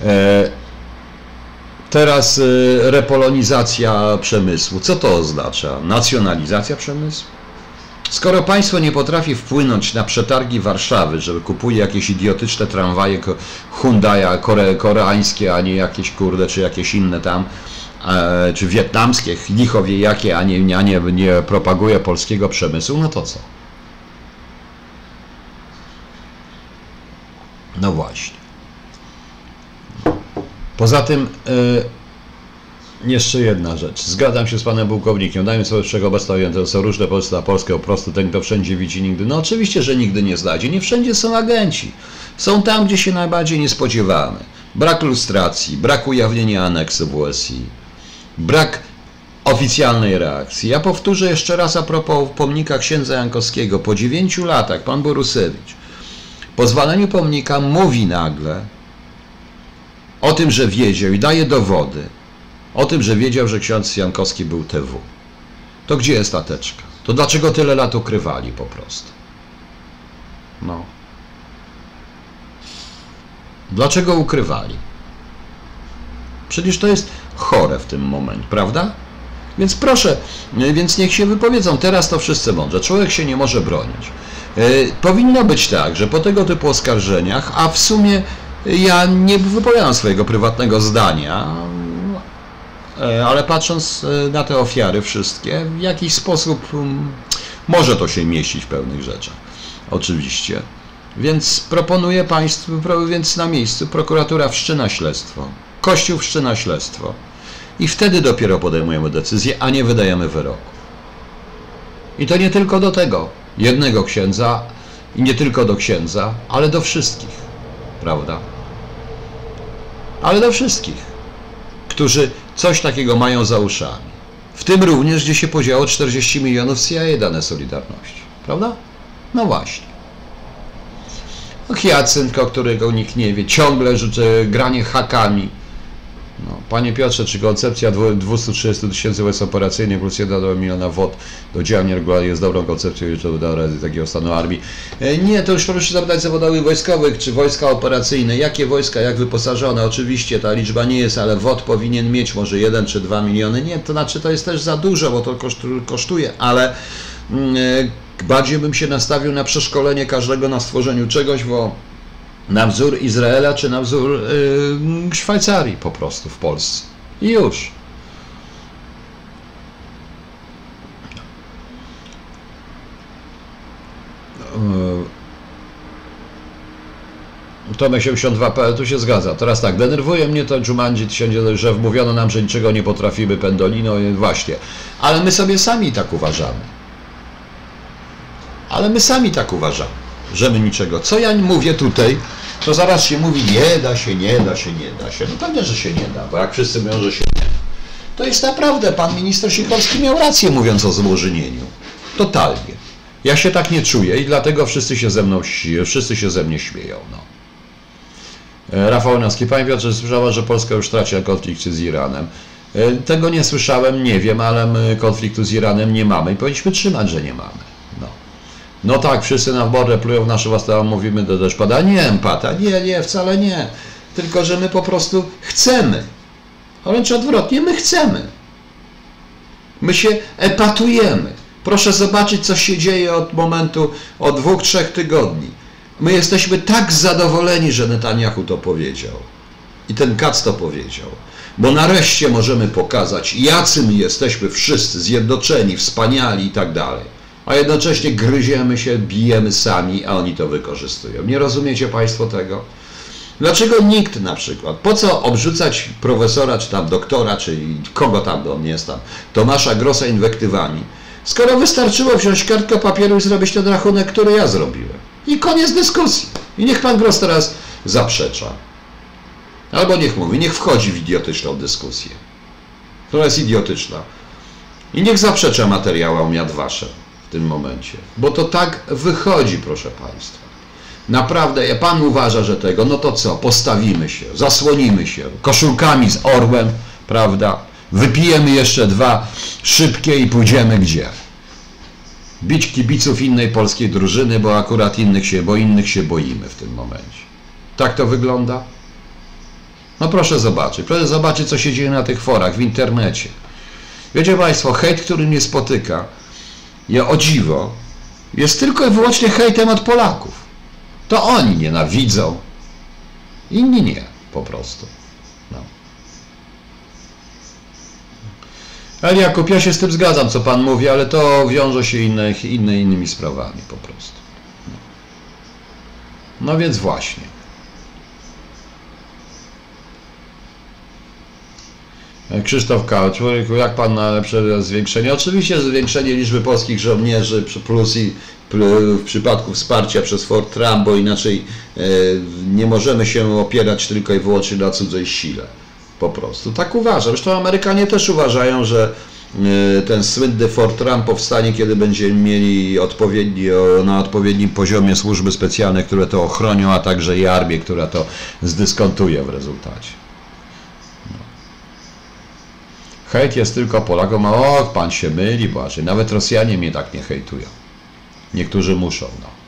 E, teraz e, repolonizacja przemysłu. Co to oznacza? Nacjonalizacja przemysłu? Skoro państwo nie potrafi wpłynąć na przetargi Warszawy, że kupuje jakieś idiotyczne tramwaje Hyundai kore, koreańskie, a nie jakieś kurde, czy jakieś inne tam, e, czy wietnamskie, licho wie jakie, a nie, a nie, nie propaguje polskiego przemysłu, no to co? No właśnie. Poza tym e, jeszcze jedna rzecz. Zgadzam się z panem pułkownikiem. Dajmy sobie wszechobecnie, to są różne Polsce na Polskę, po prostu ten, kto wszędzie widzi nigdy. No oczywiście, że nigdy nie znajdzie. Nie wszędzie są agenci. Są tam, gdzie się najbardziej nie spodziewamy. Brak lustracji, brak ujawnienia aneksu WSI, brak oficjalnej reakcji. Ja powtórzę jeszcze raz a propos pomnika księdza Jankowskiego. Po dziewięciu latach pan Borusewicz po zwaleniu pomnika mówi nagle o tym, że wiedział i daje dowody, o tym, że wiedział, że ksiądz Jankowski był TW. To gdzie jest ta teczka? To dlaczego tyle lat ukrywali po prostu? No. Dlaczego ukrywali? Przecież to jest chore w tym momencie, prawda? Więc proszę, więc niech się wypowiedzą. Teraz to wszyscy mądrze. Człowiek się nie może bronić. Yy, powinno być tak, że po tego typu oskarżeniach, a w sumie ja nie wypowiadam swojego prywatnego zdania, E, ale patrząc e, na te ofiary wszystkie, w jakiś sposób mm, może to się mieścić w pewnych rzeczach. Oczywiście. Więc proponuję Państwu, więc na miejscu prokuratura wszczyna śledztwo, Kościół wszczyna śledztwo i wtedy dopiero podejmujemy decyzję, a nie wydajemy wyroku. I to nie tylko do tego jednego księdza i nie tylko do księdza, ale do wszystkich, prawda? Ale do wszystkich, którzy coś takiego mają za uszami. W tym również, gdzie się podziało 40 milionów CIA dane Solidarności. Prawda? No właśnie. Hyacynt, o którego nikt nie wie, ciągle że granie hakami. No. Panie Piotrze, czy koncepcja 230 tysięcy wojsk operacyjnych plus 1 miliona WOT do działań nieregularnych jest dobrą koncepcją, że to da razy takiego stanu armii? E, Nie, to już proszę zapytać zawodowych wojskowych, czy wojska operacyjne, jakie wojska, jak wyposażone? Oczywiście ta liczba nie jest, ale WOT powinien mieć może 1 czy 2 miliony. Nie, to znaczy to jest też za dużo, bo to kosztu- kosztuje, ale mm, e, bardziej bym się nastawił na przeszkolenie każdego na stworzeniu czegoś, bo na wzór Izraela czy na wzór y, Szwajcarii po prostu w Polsce. I już. Tomek 82PL tu się zgadza. Teraz tak, denerwuje mnie to Jumanji 1000, że wmówiono nam, że niczego nie potrafimy, Pendolino, właśnie. Ale my sobie sami tak uważamy. Ale my sami tak uważamy, że my niczego. Co ja mówię tutaj, to zaraz się mówi, nie da się, nie da się, nie da się. No pewnie, że się nie da, bo jak wszyscy mówią, że się nie da. To jest naprawdę, pan minister Sikorski miał rację mówiąc o złożynieniu. Totalnie. Ja się tak nie czuję i dlatego wszyscy się ze mną, wszyscy się ze mnie śmieją. No. E, Rafał Naski, Panie Piotrze, słyszała, że Polska już traci na konflikcie z Iranem. E, Tego nie słyszałem, nie wiem, ale konfliktu z Iranem nie mamy i powinniśmy trzymać, że nie mamy. No. Tak, wszyscy na borę plują w nasze własne, a mówimy do deszpada. Nie, empata, nie, nie, wcale nie. Tylko, że my po prostu chcemy. A wręcz odwrotnie, my chcemy. My się epatujemy. Proszę zobaczyć, co się dzieje od momentu, od dwóch, trzech tygodni. My jesteśmy tak zadowoleni, że Netanyahu to powiedział. I ten Kac to powiedział. Bo nareszcie możemy pokazać, jacy my jesteśmy wszyscy zjednoczeni, wspaniali i tak dalej. A jednocześnie gryziemy się, bijemy sami, a oni to wykorzystują. Nie rozumiecie Państwo tego? Dlaczego nikt na przykład, po co obrzucać profesora, czy tam doktora, czy kogo tam on jest tam, Tomasza Grossa inwektywami, skoro wystarczyło wziąć kartkę papieru i zrobić ten rachunek, który ja zrobiłem. I koniec dyskusji. I niech pan Gross teraz zaprzecza. Albo niech mówi, niech wchodzi w idiotyczną dyskusję, która jest idiotyczna. I niech zaprzecza materiałom Yad Vashem w tym momencie. Bo to tak wychodzi, proszę Państwa. Naprawdę, jak Pan uważa, że tego, no to co? Postawimy się, zasłonimy się koszulkami z orłem, prawda? Wypijemy jeszcze dwa szybkie i pójdziemy gdzie? Bić kibiców innej polskiej drużyny, bo akurat innych się, bo innych się boimy w tym momencie. Tak to wygląda? No proszę zobaczyć, proszę zobaczyć, co się dzieje na tych forach, w internecie. Wiecie Państwo, hejt, który mnie spotyka, ja o dziwo, jest tylko i wyłącznie hejtem od Polaków. To oni nienawidzą, inni nie, po prostu. No. Ale Jakub, ja się z tym zgadzam, co Pan mówi, ale to wiąże się inne, inne innymi sprawami po prostu. No, no więc właśnie. Krzysztof Kał, człowieku, jak pan na lepsze zwiększenie? Oczywiście zwiększenie liczby polskich żołnierzy plus i w przypadku wsparcia przez Fort Trump, bo inaczej e, nie możemy się opierać tylko i wyłącznie na cudzej sile. Po prostu. Tak uważam. Zresztą Amerykanie też uważają, że e, ten słynny Fort Trump powstanie, kiedy będziemy mieli odpowiedni, na odpowiednim poziomie służby specjalne, które to ochronią, a także i armię, która to zdyskontuje w rezultacie. Hejt jest tylko Polakom, a o, pan się myli, Błażej. Nawet Rosjanie mnie tak nie hejtują. Niektórzy muszą, no.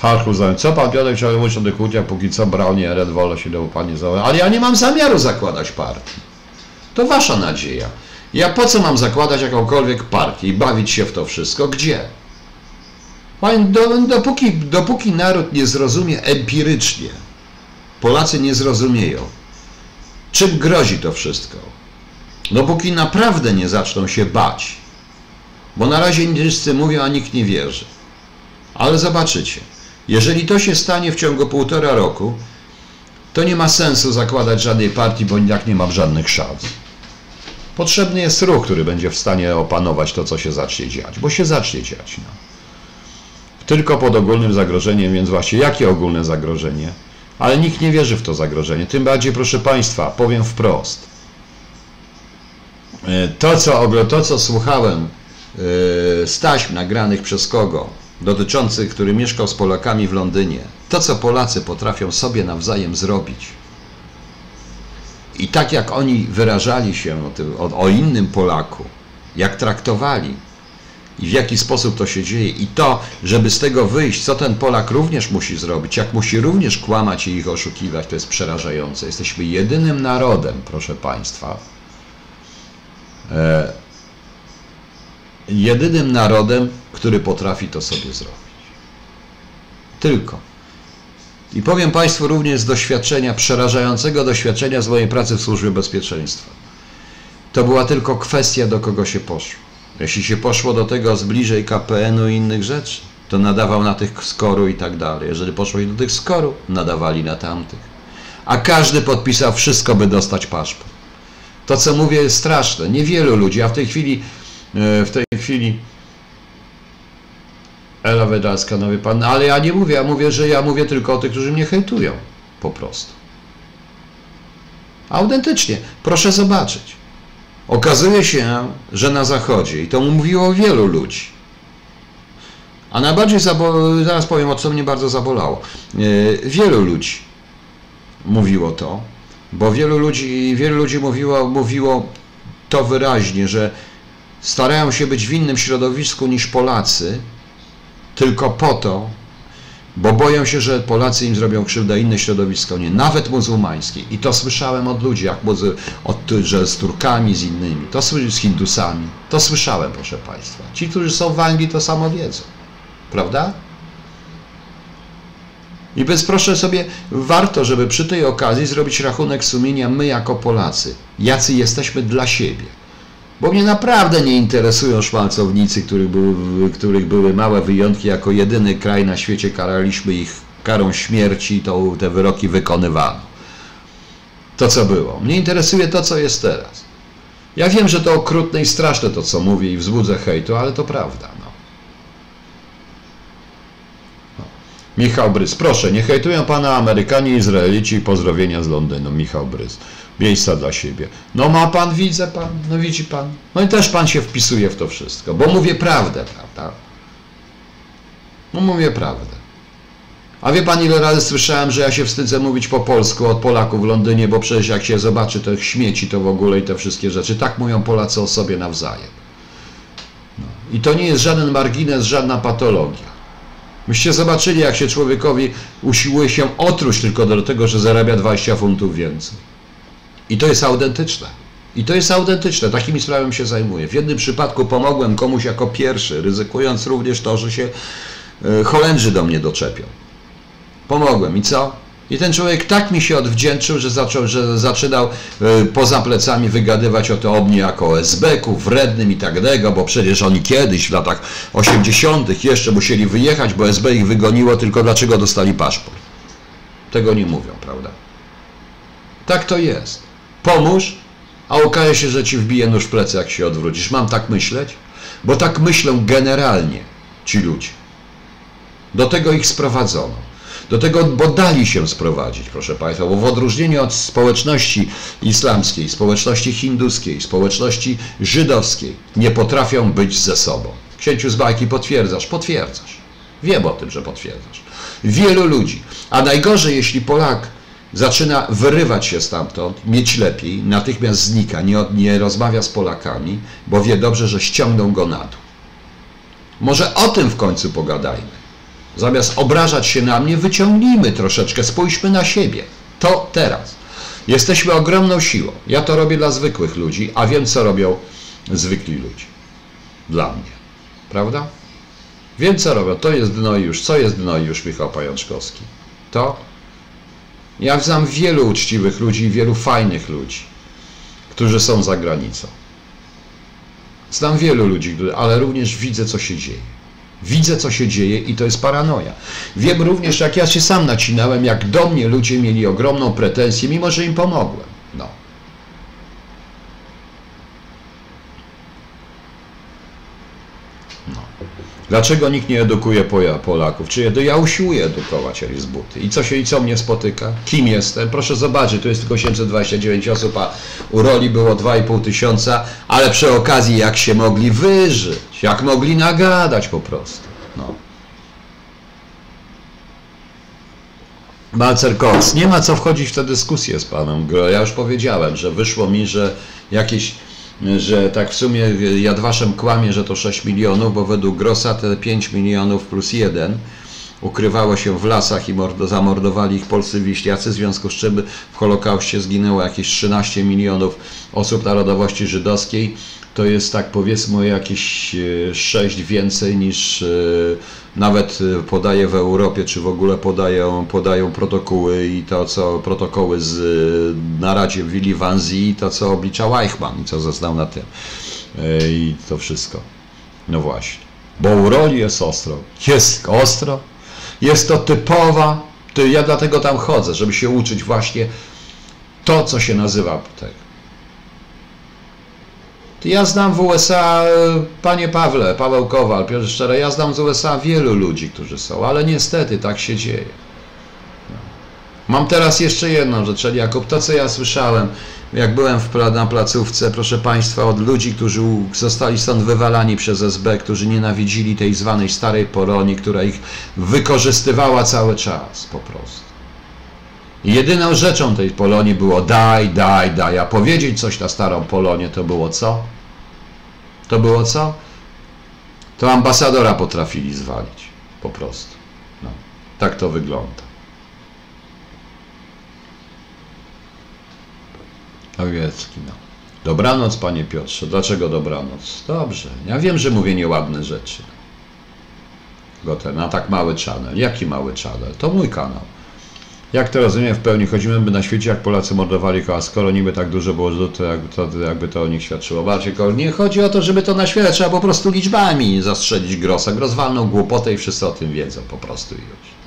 Harku, co pan Piotrek chciał mówić o kłótniach, póki co Braunie, Red się do pani założyć. Ale ja nie mam zamiaru zakładać partii. To wasza nadzieja. Ja po co mam zakładać jakąkolwiek partię i bawić się w to wszystko? Gdzie? Dopóki, dopóki naród nie zrozumie empirycznie, Polacy nie zrozumieją, czym grozi to wszystko. Dopóki naprawdę nie zaczną się bać, bo na razie wszyscy mówią, a nikt nie wierzy. Ale zobaczycie, jeżeli to się stanie w ciągu półtora roku, to nie ma sensu zakładać żadnej partii, bo jak nie mam żadnych szans. Potrzebny jest ruch, który będzie w stanie opanować to, co się zacznie dziać, bo się zacznie dziać. No tylko pod ogólnym zagrożeniem, więc właśnie jakie ogólne zagrożenie? Ale nikt nie wierzy w to zagrożenie. Tym bardziej, proszę Państwa, powiem wprost. E, To, co, to, co słuchałem e, z taśm nagranych przez kogo dotyczący, który mieszkał z Polakami w Londynie, to co Polacy potrafią sobie nawzajem zrobić. I tak jak oni wyrażali się o, tym, o, o innym Polaku, jak traktowali i w jaki sposób to się dzieje, i to, żeby z tego wyjść, co ten Polak również musi zrobić, jak musi również kłamać i ich oszukiwać, to jest przerażające. Jesteśmy jedynym narodem, proszę Państwa, e, jedynym narodem, który potrafi to sobie zrobić. Tylko. I powiem Państwu również z doświadczenia, przerażającego doświadczenia z mojej pracy w Służbie Bezpieczeństwa. To była tylko kwestia, do kogo się poszło. Jeśli się poszło do tego z bliżej KPN-u i innych rzeczy, to nadawał na tych skoru i tak dalej. Jeżeli poszło do tych skoru, nadawali na tamtych. A każdy podpisał wszystko, by dostać paszport. To, co mówię, jest straszne. Niewielu ludzi, a w tej chwili, e, w tej chwili Ela Wedalska, no wie pan, ale ja nie mówię, ja mówię, że ja mówię tylko o tych, którzy mnie hejtują. Po prostu. Autentycznie. Proszę zobaczyć. Okazuje się, że na Zachodzie, i to mówiło wielu ludzi, a najbardziej, zabolało, zaraz powiem, o co mnie bardzo zabolało, e, wielu ludzi mówiło to, bo wielu ludzi, wielu ludzi mówiło, mówiło to wyraźnie, że starają się być w innym środowisku niż Polacy, tylko po to, bo boją się, że Polacy im zrobią krzywdę, inne środowisko nie, nawet muzułmańskie. I to słyszałem od ludzi, jak od, że z Turkami, z innymi, to z Hindusami. To słyszałem, proszę Państwa. Ci, którzy są w Anglii, to samo wiedzą. Prawda? I więc proszę sobie, warto, żeby przy tej okazji zrobić rachunek sumienia my jako Polacy. Jacy jesteśmy dla siebie. Bo mnie naprawdę nie interesują szmalcownicy, których były, których były małe wyjątki. Jako jedyny kraj na świecie karaliśmy ich karą śmierci to te wyroki wykonywano. To, co było. Mnie interesuje to, co jest teraz. Ja wiem, że to okrutne i straszne to, co mówię i wzbudzę hejtu, ale to prawda. No. No. Michał Brys, proszę, nie hejtują pana Amerykanie, Izraelici pozdrowienia z Londynu. Michał Brys miejsca dla siebie. No ma pan, widzę pan, no widzi pan. No i też pan się wpisuje w to wszystko, bo mówię prawdę, prawda? No mówię prawdę. A wie pan, ile razy słyszałem, że ja się wstydzę mówić po polsku od Polaków w Londynie, bo przecież jak się zobaczy tych śmieci, to w ogóle i te wszystkie rzeczy. Tak mówią Polacy o sobie nawzajem. No. I to nie jest żaden margines, żadna patologia. Myście zobaczyli, jak się człowiekowi usiłuje się otruć tylko do tego, że zarabia 20 funtów więcej. I to jest autentyczne. I to jest autentyczne. Takimi sprawami się zajmuję. W jednym przypadku pomogłem komuś jako pierwszy, ryzykując również to, że się e, Holendrzy do mnie doczepią. Pomogłem. I co? I ten człowiek tak mi się odwdzięczył, że zaczął, że zaczynał e, poza plecami wygadywać o to o mnie jako OSB-ku, wrednym i tak dalej, bo przecież oni kiedyś w latach 80. jeszcze musieli wyjechać, bo SB ich wygoniło, tylko dlaczego dostali paszport. Tego nie mówią, prawda? Tak to jest pomóż, a okaże się, że ci wbije nóż w plecy, jak się odwrócisz. Mam tak myśleć? Bo tak myślą generalnie ci ludzie. Do tego ich sprowadzono. Do tego, bo dali się sprowadzić, proszę Państwa, bo w odróżnieniu od społeczności islamskiej, społeczności hinduskiej, społeczności żydowskiej, nie potrafią być ze sobą. Księciu z bajki potwierdzasz? Potwierdzasz. Wiem o tym, że potwierdzasz. Wielu ludzi. A najgorzej, jeśli Polak zaczyna wyrywać się stamtąd, mieć lepiej, natychmiast znika, nie, nie rozmawia z Polakami, bo wie dobrze, że ściągną go na dół. Może o tym w końcu pogadajmy. Zamiast obrażać się na mnie, wyciągnijmy troszeczkę, spójrzmy na siebie. To teraz. Jesteśmy ogromną siłą. Ja to robię dla zwykłych ludzi, a wiem, co robią zwykli ludzie. Dla mnie. Prawda? Wiem, co robią. To jest dno już. Co jest dno już, Michał Pajączkowski? To ja znam wielu uczciwych ludzi wielu fajnych ludzi, którzy są za granicą. Znam wielu ludzi, ale również widzę, co się dzieje. Widzę, co się dzieje i to jest paranoja. Wiem również, jak ja się sam nacinałem, jak do mnie ludzie mieli ogromną pretensję, mimo że im pomogłem. No. Dlaczego nikt nie edukuje Polaków? Czy ja usiłuję edukować Elis Buty? I co się i co mnie spotyka? Kim jestem? Proszę zobaczyć, tu jest tylko 829 osób, a u roli było 2,5 tysiąca, ale przy okazji jak się mogli wyżyć, jak mogli nagadać po prostu. No. Balcer nie ma co wchodzić w tę dyskusję z panem. Ja już powiedziałem, że wyszło mi, że jakieś że tak w sumie Jadwaszem kłamie, że to 6 milionów, bo według Grossa te 5 milionów plus 1 ukrywało się w lasach i zamordowali ich polscy wiśniacy, w związku z czym w Holokauście zginęło jakieś 13 milionów osób narodowości żydowskiej. To jest tak powiedzmy jakieś 6 więcej niż nawet podaje w Europie, czy w ogóle podają, podają protokoły i to, co protokoły z na Radzie w Willi to, co oblicza Eichmann i co zeznał na tym. I to wszystko. No właśnie. Bo u roli jest ostro. Jest ostro, jest to typowa, to ja dlatego tam chodzę, żeby się uczyć właśnie to, co się nazywa tak. Ja znam w USA, panie Pawle, Paweł Kowal, Piotr Szczere, ja znam z USA wielu ludzi, którzy są, ale niestety tak się dzieje. Mam teraz jeszcze jedną rzecz, Jakub, to co ja słyszałem, jak byłem w, na placówce, proszę Państwa, od ludzi, którzy zostali stąd wywalani przez SB, którzy nienawidzili tej zwanej starej Polonii, która ich wykorzystywała cały czas po prostu. Jedyną rzeczą tej Polonii było daj, daj, daj, a powiedzieć coś na starą Polonię to było co? To było co? To ambasadora potrafili zwalić, po prostu. No, tak to wygląda. Owiecki, no. Dobranoc, panie Piotrze. Dlaczego dobranoc? Dobrze. Ja wiem, że mówię nieładne rzeczy. Goten, na tak mały channel. Jaki mały channel? To mój kanał. Jak to rozumiem w pełni, chodzimy by na świecie, jak Polacy mordowali, a skoro niby tak dużo było, to jakby to, jakby to o nich świadczyło. Bardziej nie chodzi o to, żeby to na świecie, trzeba po prostu liczbami zastrzelić Grosa. Gros głupotę i wszyscy o tym wiedzą po prostu już.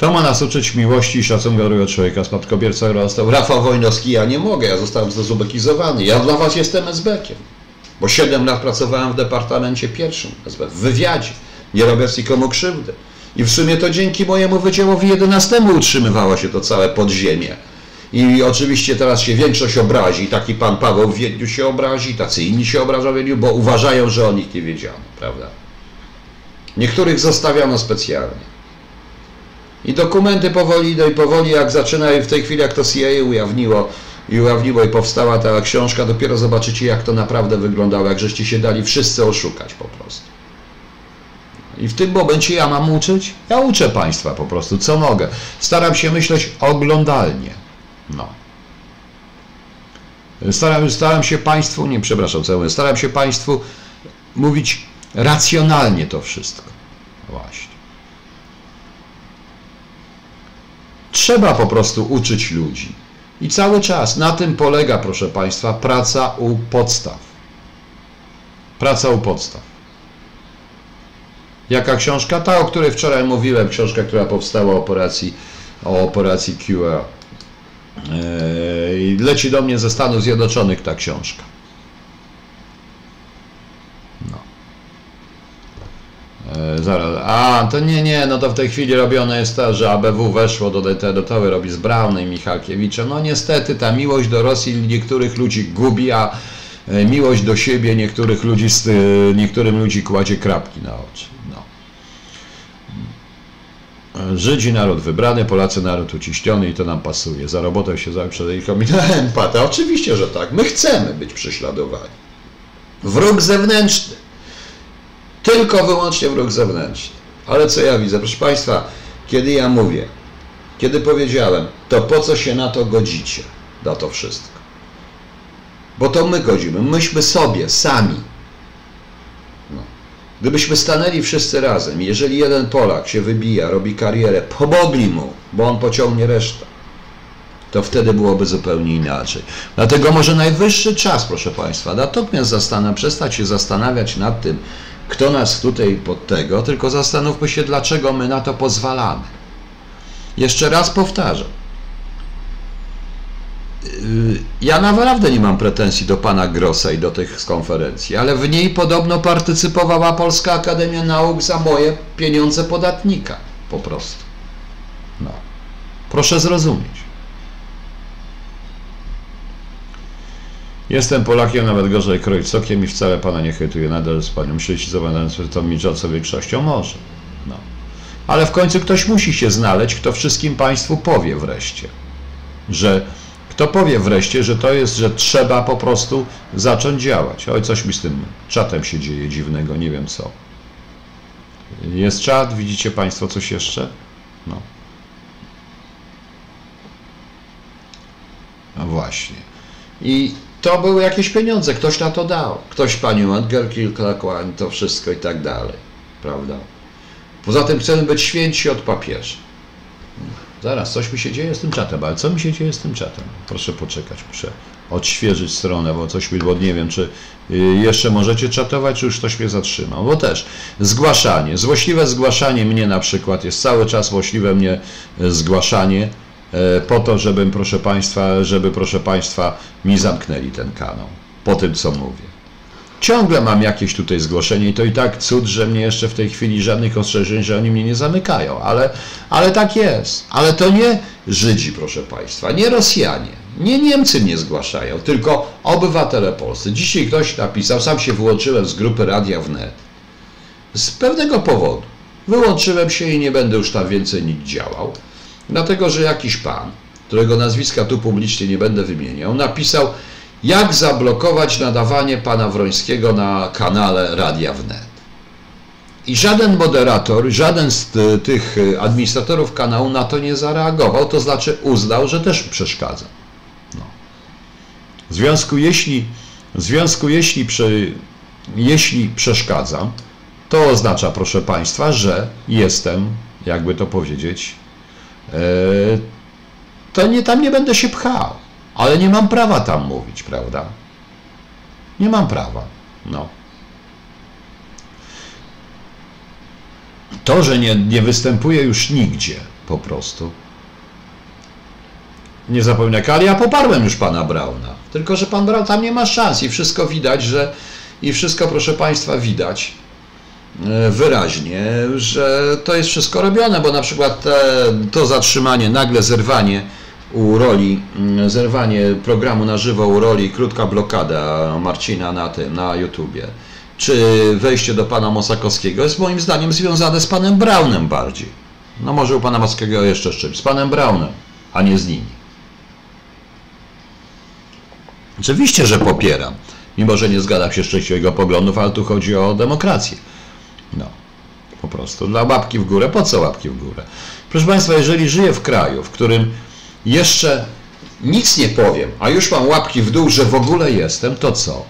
To ma nas uczyć miłości i szacunku drugiego człowieka. Spadkobierca został Rafał Wojnowski. Ja nie mogę, ja zostałem zdezubekizowany. Ja dla was jestem SB-kiem. Bo 7 lat pracowałem w departamencie pierwszym SB, w wywiadzie. Nie robiąc nikomu krzywdy. I w sumie to dzięki mojemu Wydziałowi 11 utrzymywało się to całe podziemie. I oczywiście teraz się większość obrazi, taki pan Paweł w Wiedniu się obrazi, tacy inni się obrażają w Wiedniu, bo uważają, że o nich nie wiedziano, prawda? Niektórych zostawiano specjalnie. I dokumenty powoli idą i powoli, jak zaczyna i w tej chwili, jak to CIA ujawniło, i ujawniło i powstała ta książka, dopiero zobaczycie, jak to naprawdę wyglądało, jak żeście się dali wszyscy oszukać po prostu. I w tym momencie ja mam uczyć? Ja uczę Państwa po prostu, co mogę. Staram się myśleć oglądalnie. No. Staram, staram się Państwu, nie przepraszam, cały, staram się Państwu mówić racjonalnie to wszystko. Właśnie. Trzeba po prostu uczyć ludzi. I cały czas na tym polega, proszę Państwa, praca u podstaw. Praca u podstaw. Jaka książka? Ta, o której wczoraj mówiłem, książka, która powstała o operacji, o operacji QA. Yy, leci do mnie ze Stanów Zjednoczonych ta książka. E, zaraz. A, to nie, nie, no to w tej chwili robione jest to, że ABW weszło do DT, robi z Braunem i Michalkiewiczem. No niestety ta miłość do Rosji niektórych ludzi gubi, a e, miłość do siebie niektórych ludzi, e, niektórym ludzi kładzie krapki na oczy. No. Żydzi naród wybrany, Polacy naród uciśniony i to nam pasuje. Za robotę się zawsze ich empata. Oczywiście, że tak. My chcemy być prześladowani. Wróg zewnętrzny tylko wyłącznie wróg zewnętrzny. Ale co ja widzę? Proszę Państwa, kiedy ja mówię, kiedy powiedziałem, to po co się na to godzicie, na to wszystko? Bo to my godzimy, myśmy sobie, sami. No. Gdybyśmy stanęli wszyscy razem, jeżeli jeden Polak się wybija, robi karierę, pomogli mu, bo on pociągnie resztę, to wtedy byłoby zupełnie inaczej. Dlatego może najwyższy czas, proszę Państwa, natychmiast zastanów, przestać się zastanawiać nad tym, kto nas tutaj pod tego, tylko zastanówmy się, dlaczego my na to pozwalamy. Jeszcze raz powtarzam. Yy, ja naprawdę nie mam pretensji do pana Grossa i do tych konferencji, ale w niej podobno partycypowała Polska Akademia Nauk za moje pieniądze podatnika. Po prostu. No. Proszę zrozumieć. Jestem Polakiem, nawet gorzej krojcokiem i wcale Pana nie hejtuję. Nadal z Panią myślicie, z tą milczącą większością? Może. No. Ale w końcu ktoś musi się znaleźć, kto wszystkim Państwu powie wreszcie, że kto powie wreszcie, że to jest, że trzeba po prostu zacząć działać. Oj, coś mi z tym czatem się dzieje dziwnego, nie wiem co. Jest czat, widzicie Państwo coś jeszcze? No. No właśnie. I to były jakieś pieniądze, ktoś na to dał. Ktoś panią Edgar kilka kłań, to wszystko i tak dalej. Prawda? Poza tym chcemy być święci od papieża. Zaraz, coś mi się dzieje z tym czatem, ale co mi się dzieje z tym czatem? Proszę poczekać, muszę odświeżyć stronę, bo coś mi, bo nie wiem, czy y, jeszcze możecie czatować, czy już ktoś mnie zatrzymał. Bo też zgłaszanie, złośliwe zgłaszanie mnie na przykład, jest cały czas złośliwe mnie y, zgłaszanie po to, żebym, proszę Państwa, żeby, proszę Państwa, mi zamknęli ten kanał, po tym, co mówię. Ciągle mam jakieś tutaj zgłoszenie i to i tak cud, że mnie jeszcze w tej chwili żadnych ostrzeżeń, że oni mnie nie zamykają, ale, ale tak jest. Ale to nie Żydzi, proszę Państwa, nie Rosjanie, nie Niemcy mnie zgłaszają, tylko obywatele polscy. Dzisiaj ktoś napisał, sam się wyłączyłem z grupy Radia Wnet. Z pewnego powodu. Wyłączyłem się i nie będę już tam więcej nikt działał, dlatego że jakiś pan, którego nazwiska tu publicznie nie będę wymieniał, napisał, jak zablokować nadawanie pana Wrońskiego na kanale Radia Wnet. I żaden moderator, żaden z tych administratorów kanału na to nie zareagował, to znaczy uznał, że też przeszkadza. No. W związku, jeśli, w związku jeśli, jeśli to oznacza, proszę Państwa, że jestem, jakby to powiedzieć, to nie, tam nie będę się pchał ale nie mam prawa tam mówić, prawda? Nie mam prawa. No. To, że nie, nie występuje już nigdzie po prostu. Nie zapominaj, ale ja poparłem już pana Brauna. Tylko, że pan Braun tam nie ma szans i wszystko widać, że i wszystko, proszę państwa, widać e, wyraźnie, że to jest wszystko robione, bo na przykład te, to zatrzymanie, nagle zerwanie u roli, mm, zerwanie programu na żywo u roli krótka blokada Marcina na tym, na YouTubie, czy wejście do pana Mosakowskiego jest moim zdaniem związane z panem Braunem bardziej. No może u pana Mosakowskiego jeszcze z czymś, z panem Braunem, a nie z nimi. Oczywiście, że popieram, mimo że nie zgadzam się z jego poglądów, ale tu chodzi o demokrację. No, po prostu. Dla łapki w górę, po co łapki w górę? Proszę Państwa, jeżeli żyję w kraju, w którym jeszcze nic nie powiem, a już mam łapki w dół, że w ogóle jestem, to co?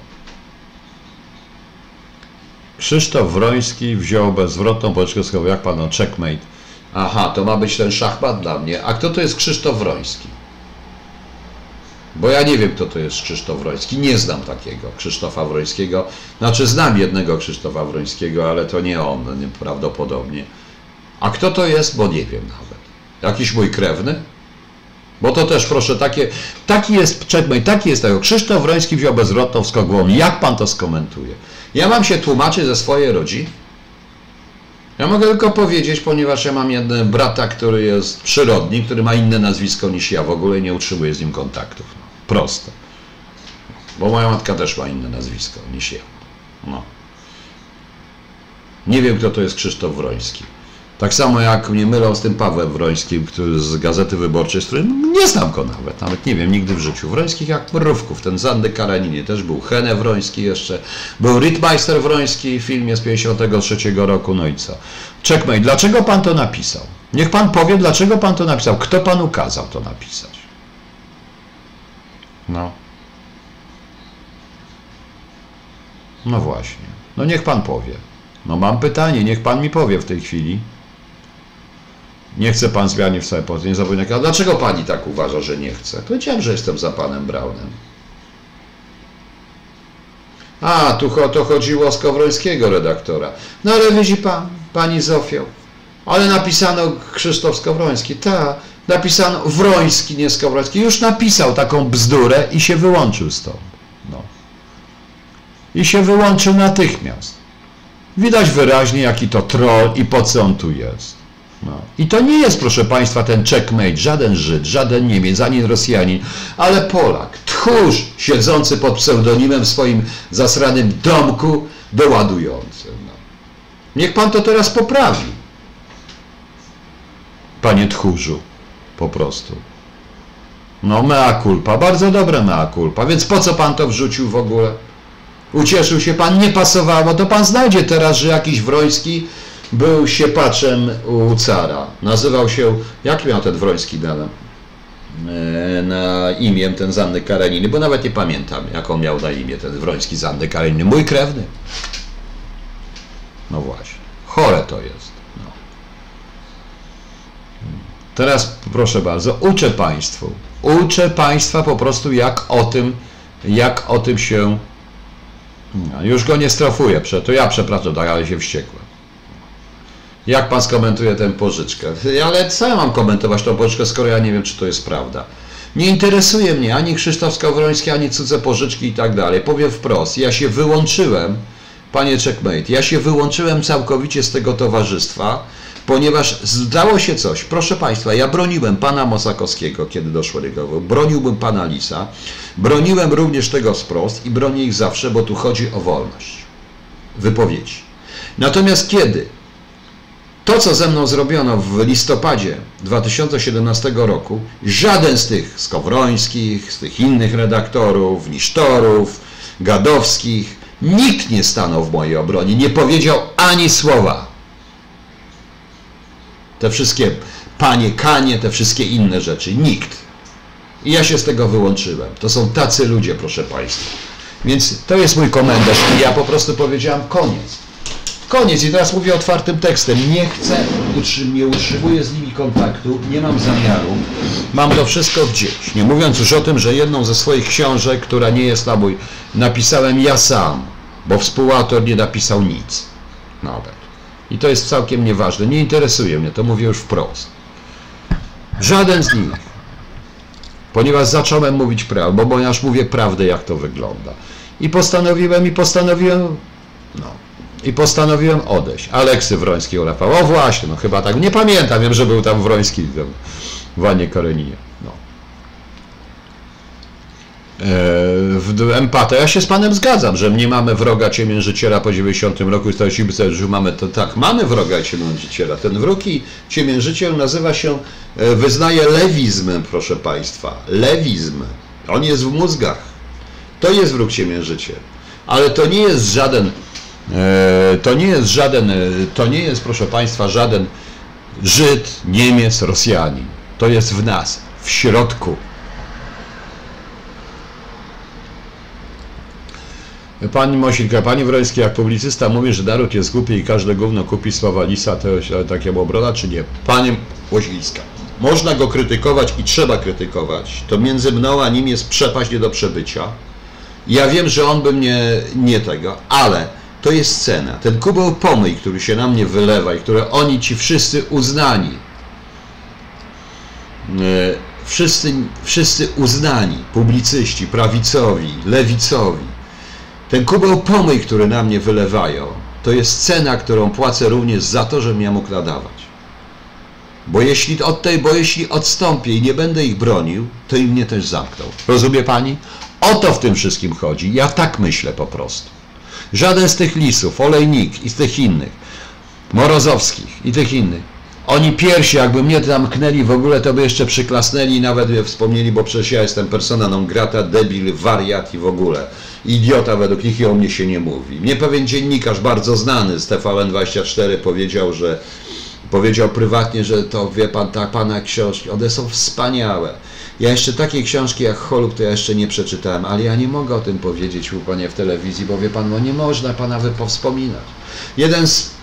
Krzysztof Wroński wziął bezwrotną policzkę, schował, jak pan, no checkmate. Aha, to ma być ten szachmat dla mnie. A kto to jest Krzysztof Wroński? Bo ja nie wiem, kto to jest Krzysztof Wroński. Nie znam takiego Krzysztofa Wrońskiego. Znaczy, znam jednego Krzysztofa Wrońskiego, ale to nie on, prawdopodobnie. A kto to jest, bo nie wiem nawet. Jakiś mój krewny? Bo to też proszę, takie, taki jest checkmate, taki jest tego. Krzysztof Wroński wziął bezwrotną wskogłową. Jak pan to skomentuje? Ja mam się tłumaczyć ze swojej rodziny? Ja mogę tylko powiedzieć, ponieważ ja mam jednego brata, który jest przyrodni, który ma inne nazwisko niż ja, w ogóle nie utrzymuję z nim kontaktów. Proste. Bo moja matka też ma inne nazwisko niż ja. No. Nie wiem, kto to jest Krzysztof Wroński. Tak samo jak mnie mylą z tym Pawłem Wrońskim, który z Gazety Wyborczej, z którym nie znam go nawet, nawet nie wiem, nigdy w życiu. Wrońskich jak mrówków, ten Zandy Karaninie też był, Hene Wroński jeszcze, był Rittmeister Wroński w filmie z 53 roku, no i co. Checkmate, dlaczego pan to napisał? Niech pan powie, dlaczego pan to napisał, kto panu kazał to napisać. No. No właśnie. No niech pan powie. No mam pytanie, niech pan mi powie w tej chwili. Nie chce pan zmiany w całej Polsce, nie zapomnij. A dlaczego pani tak uważa, że nie chce? Powiedziałem, że jestem za panem Braunem. A, tu to chodziło o Skowrońskiego redaktora. No ale widzi pan, pani Zofio, ale napisano Krzysztof Skowroński. Ta, napisano Wroński, nie Skowroński. Już napisał taką bzdurę i się wyłączył z tą. No. I się wyłączył natychmiast. Widać wyraźnie, jaki to troll i po co on tu jest. No. I to nie jest, proszę Państwa, ten checkmate, żaden Żyd, żaden Niemiec, ani Rosjanin, ale Polak, tchórz siedzący pod pseudonimem w swoim zasranym domku doładujący. No. Niech Pan to teraz poprawi. panie tchórzu, po prostu. No mea culpa, bardzo dobre mea culpa, więc po co pan to wrzucił w ogóle? Ucieszył się pan, nie pasowało, to pan znajdzie teraz, że jakiś Wroński był siepaczem u cara. Nazywał się, jak miał ten Wroński dane? na imię ten Zanny Kareniny, bo nawet nie pamiętam, jak on miał na imię ten Wroński Zanny Kareniny. Mój krewny. No właśnie. Chore to jest. No. Teraz proszę bardzo, uczę Państwu. Uczę Państwa po prostu jak o tym, jak o tym się no, już go nie strofuję, to ja przepraszam, tak, ale się wściekłem. Jak pan skomentuje tę pożyczkę? Ale co ja mam komentować tą pożyczkę, skoro ja nie wiem, czy to jest prawda? Nie interesuje mnie ani Krzysztof Skowroński, ani cudze pożyczki i tak dalej. Powiem wprost, ja się wyłączyłem, panie Checkmate, ja się wyłączyłem całkowicie z tego towarzystwa, ponieważ zdało się coś. Proszę Państwa, ja broniłem pana Mosakowskiego, kiedy doszło do tego, broniłbym pana Lisa, broniłem również tego wprost i bronię ich zawsze, bo tu chodzi o wolność wypowiedzi. Natomiast kiedy to, co ze mną zrobiono w listopadzie 2017 roku, żaden z tych Skowrońskich, z tych innych redaktorów, Nisztorów, Gadowskich, nikt nie stanął w mojej obronie, nie powiedział ani słowa. Te wszystkie panie kanie, te wszystkie inne rzeczy, nikt. I ja się z tego wyłączyłem. To są tacy ludzie, proszę Państwa. Więc to jest mój komentarz ja po prostu powiedziałam koniec. Koniec. I teraz mówię otwartym tekstem. Nie chcę, nie utrzymuję z nimi kontaktu, nie mam zamiaru. Mam to wszystko gdzieś. Nie mówiąc już o tym, że jedną ze swoich książek, która nie jest na mój, napisałem ja sam, bo współautor nie napisał nic. Nawet. I to jest całkiem nieważne. Nie interesuje mnie, to mówię już wprost. Żaden z nich. Ponieważ zacząłem mówić prawdę, bo już mówię prawdę, jak to wygląda. I postanowiłem, i postanowiłem, no, i postanowiłem odejść. Aleksy Wroński o Rafał. O właśnie, no chyba tak. Nie pamiętam, wiem, że był tam Wroński w Wanie Kareninie. W empatę. Ja się z Panem zgadzam, że nie mamy wroga ciemiężyciela po 90 roku staliśmy sobie, że mamy to tak, mamy wroga ciemiężyciela. Ten wróg i ciemiężyciel nazywa się, e, wyznaje lewizmem, proszę Państwa. Lewizm. On jest w mózgach. To jest wróg ciemiężyciel. Ale to nie jest żaden E, to nie jest żaden, e, to nie jest, proszę Państwa, żaden Żyd, Niemiec, Rosjanin. To jest w nas, w środku. Pani Mosilka, Pani Wroński, jak publicysta mówi, że naród jest głupi i każde gówno kupi słowa Lisa, to jest takie obrona, czy nie? Pani Mosilska, można go krytykować i trzeba krytykować. To między mną a nim jest przepaść nie do przebycia. Ja wiem, że on by mnie nie tego, ale to jest cena. Ten kubeł pomyj, który się na mnie wylewa i które oni ci wszyscy uznani, e, wszyscy, wszyscy uznani, publicyści, prawicowi, lewicowi, ten kubeł pomyj, który na mnie wylewają, to jest cena, którą płacę również za to, żebym ja mógł nadawać. Bo jeśli od tej, bo jeśli odstąpię i nie będę ich bronił, to i mnie też zamkną. Rozumie pani? O to w tym wszystkim chodzi. Ja tak myślę po prostu. Żaden z tych lisów, Olejnik i z tych innych, Morozowskich i tych innych, oni pierwsi, jakby mnie zamknęli w ogóle, to by jeszcze przyklasnęli i nawet by wspomnieli, bo przecież ja jestem persona non grata, debil, wariat i w ogóle. Idiota według nich i o mnie się nie mówi. Mnie pewien dziennikarz bardzo znany z TVN24 powiedział, że powiedział prywatnie, że to wie pan, tak, pana książki, one są wspaniałe. Ja jeszcze takiej książki jak Holub to ja jeszcze nie przeczytałem, ale ja nie mogę o tym powiedzieć u panie w telewizji, bo wie pan, no nie można pana powspominać. Jeden z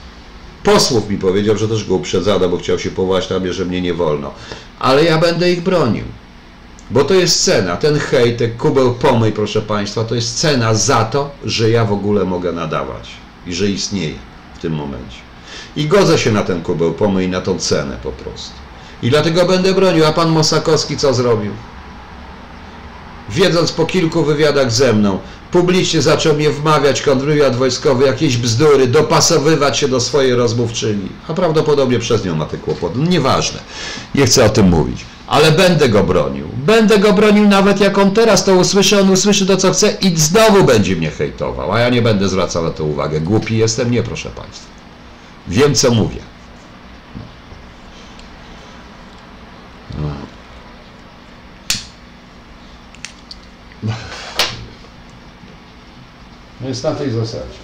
posłów mi powiedział, że też go uprzedzano, bo chciał się powołać na mnie, że mnie nie wolno. Ale ja będę ich bronił. Bo to jest cena. Ten hejt, ten kubeł pomyj, proszę Państwa, to jest cena za to, że ja w ogóle mogę nadawać i że istnieje w tym momencie. I godzę się na ten kubeł pomyj, na tą cenę po prostu. I dlatego będę bronił. A pan Mosakowski co zrobił? Wiedząc po kilku wywiadach ze mną, publicznie zaczął mnie wmawiać kontrwywiad wojskowy, jakieś bzdury, dopasowywać się do swojej rozmówczyni. A prawdopodobnie przez nią ma te kłopoty. No nieważne. Nie chcę o tym mówić. Ale będę go bronił. Będę go bronił nawet jak on teraz to usłyszy, on usłyszy to co chce i znowu będzie mnie hejtował. A ja nie będę zwracał na to uwagę. Głupi jestem? Nie, proszę Państwa. Wiem co mówię. Jest na tej zasadzie.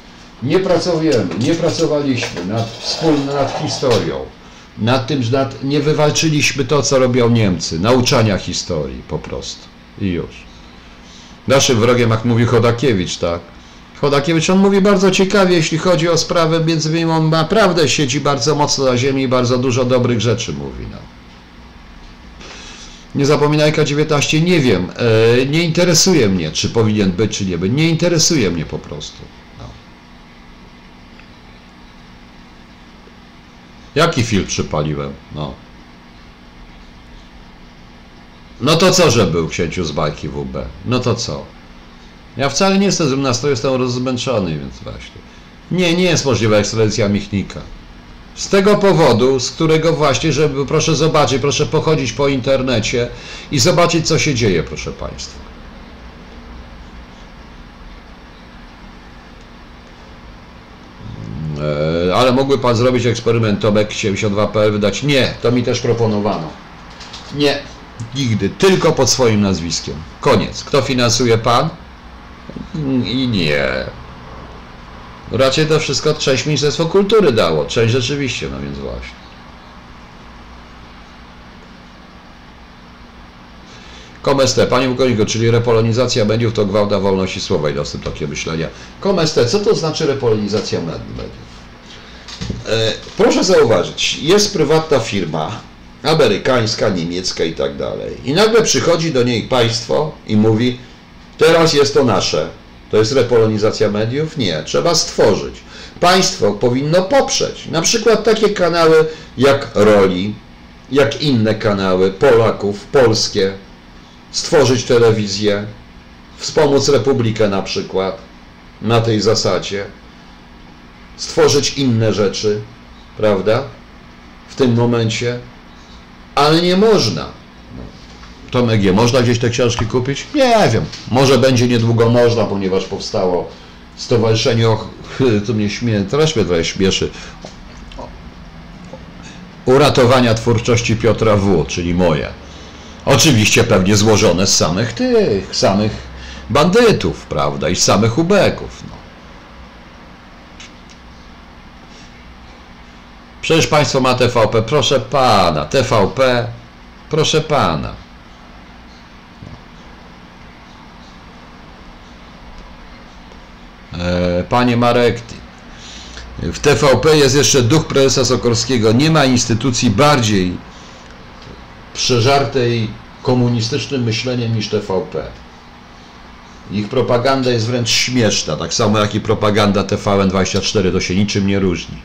Nie pracujemy, nie pracowaliśmy nad, wspólnie nad historią, nad tym, że nad, nie wywalczyliśmy to, co robią Niemcy, nauczania historii po prostu. I już. Naszym wrogiem, jak mówi Chodakiewicz, tak? Chodakiewicz, on mówi bardzo ciekawie, jeśli chodzi o sprawę, między innymi on naprawdę siedzi bardzo mocno na ziemi i bardzo dużo dobrych rzeczy mówi. No. Nie zapominajka 19, nie wiem, e, nie interesuje mnie, czy powinien być, czy nie być. Nie interesuje mnie po prostu. No. Jaki film przypaliłem? No. No to co, że był księciu z bajki WB? No to co? Ja wcale nie jestem z nastroju, jestem rozmęczony, więc właśnie. Nie, nie jest możliwa ekstradycja Michnika. Z tego powodu, z którego właśnie, żeby proszę zobaczyć, proszę pochodzić po internecie i zobaczyć, co się dzieje, proszę Państwa. E, ale mógłby Pan zrobić eksperyment Tomek 72.pl wydać? Nie, to mi też proponowano. Nie, nigdy, tylko pod swoim nazwiskiem. Koniec. Kto finansuje Pan? I nie. Raczej to wszystko część Ministerstwo Kultury dało. Część rzeczywiście, no więc właśnie. Komeste, panie pułkowniku, czyli repolonizacja mediów to gwałta wolności słowa i dostęp takie myślenia. Komeste, co to znaczy repolonizacja mediów? E, proszę zauważyć, jest prywatna firma, amerykańska, niemiecka i tak dalej. I nagle przychodzi do niej państwo i mówi, teraz jest to nasze. To jest repolonizacja mediów? Nie, trzeba stworzyć. Państwo powinno poprzeć na przykład takie kanały jak Roli, jak inne kanały Polaków, polskie, stworzyć telewizję, wspomóc Republikę na przykład na tej zasadzie, stworzyć inne rzeczy, prawda? W tym momencie, ale nie można. Tomek G. Można gdzieś te książki kupić? Nie wiem. Może będzie niedługo można, ponieważ powstało Stowarzyszenie, och, to mnie śmie, teraz mnie trochę śmieszy, uratowania twórczości Piotra W., czyli moje. Oczywiście pewnie złożone z samych tych, samych bandytów, prawda, i z samych ubeków. No. Przecież Państwo ma TVP, proszę Pana, TVP, proszę Pana. Panie Marek, w TVP jest jeszcze duch prezesa Sokorskiego. Nie ma instytucji bardziej przeżartej komunistycznym myśleniem niż TVP. Ich propaganda jest wręcz śmieszna, tak samo jak i propaganda TVN24, to się niczym nie różni.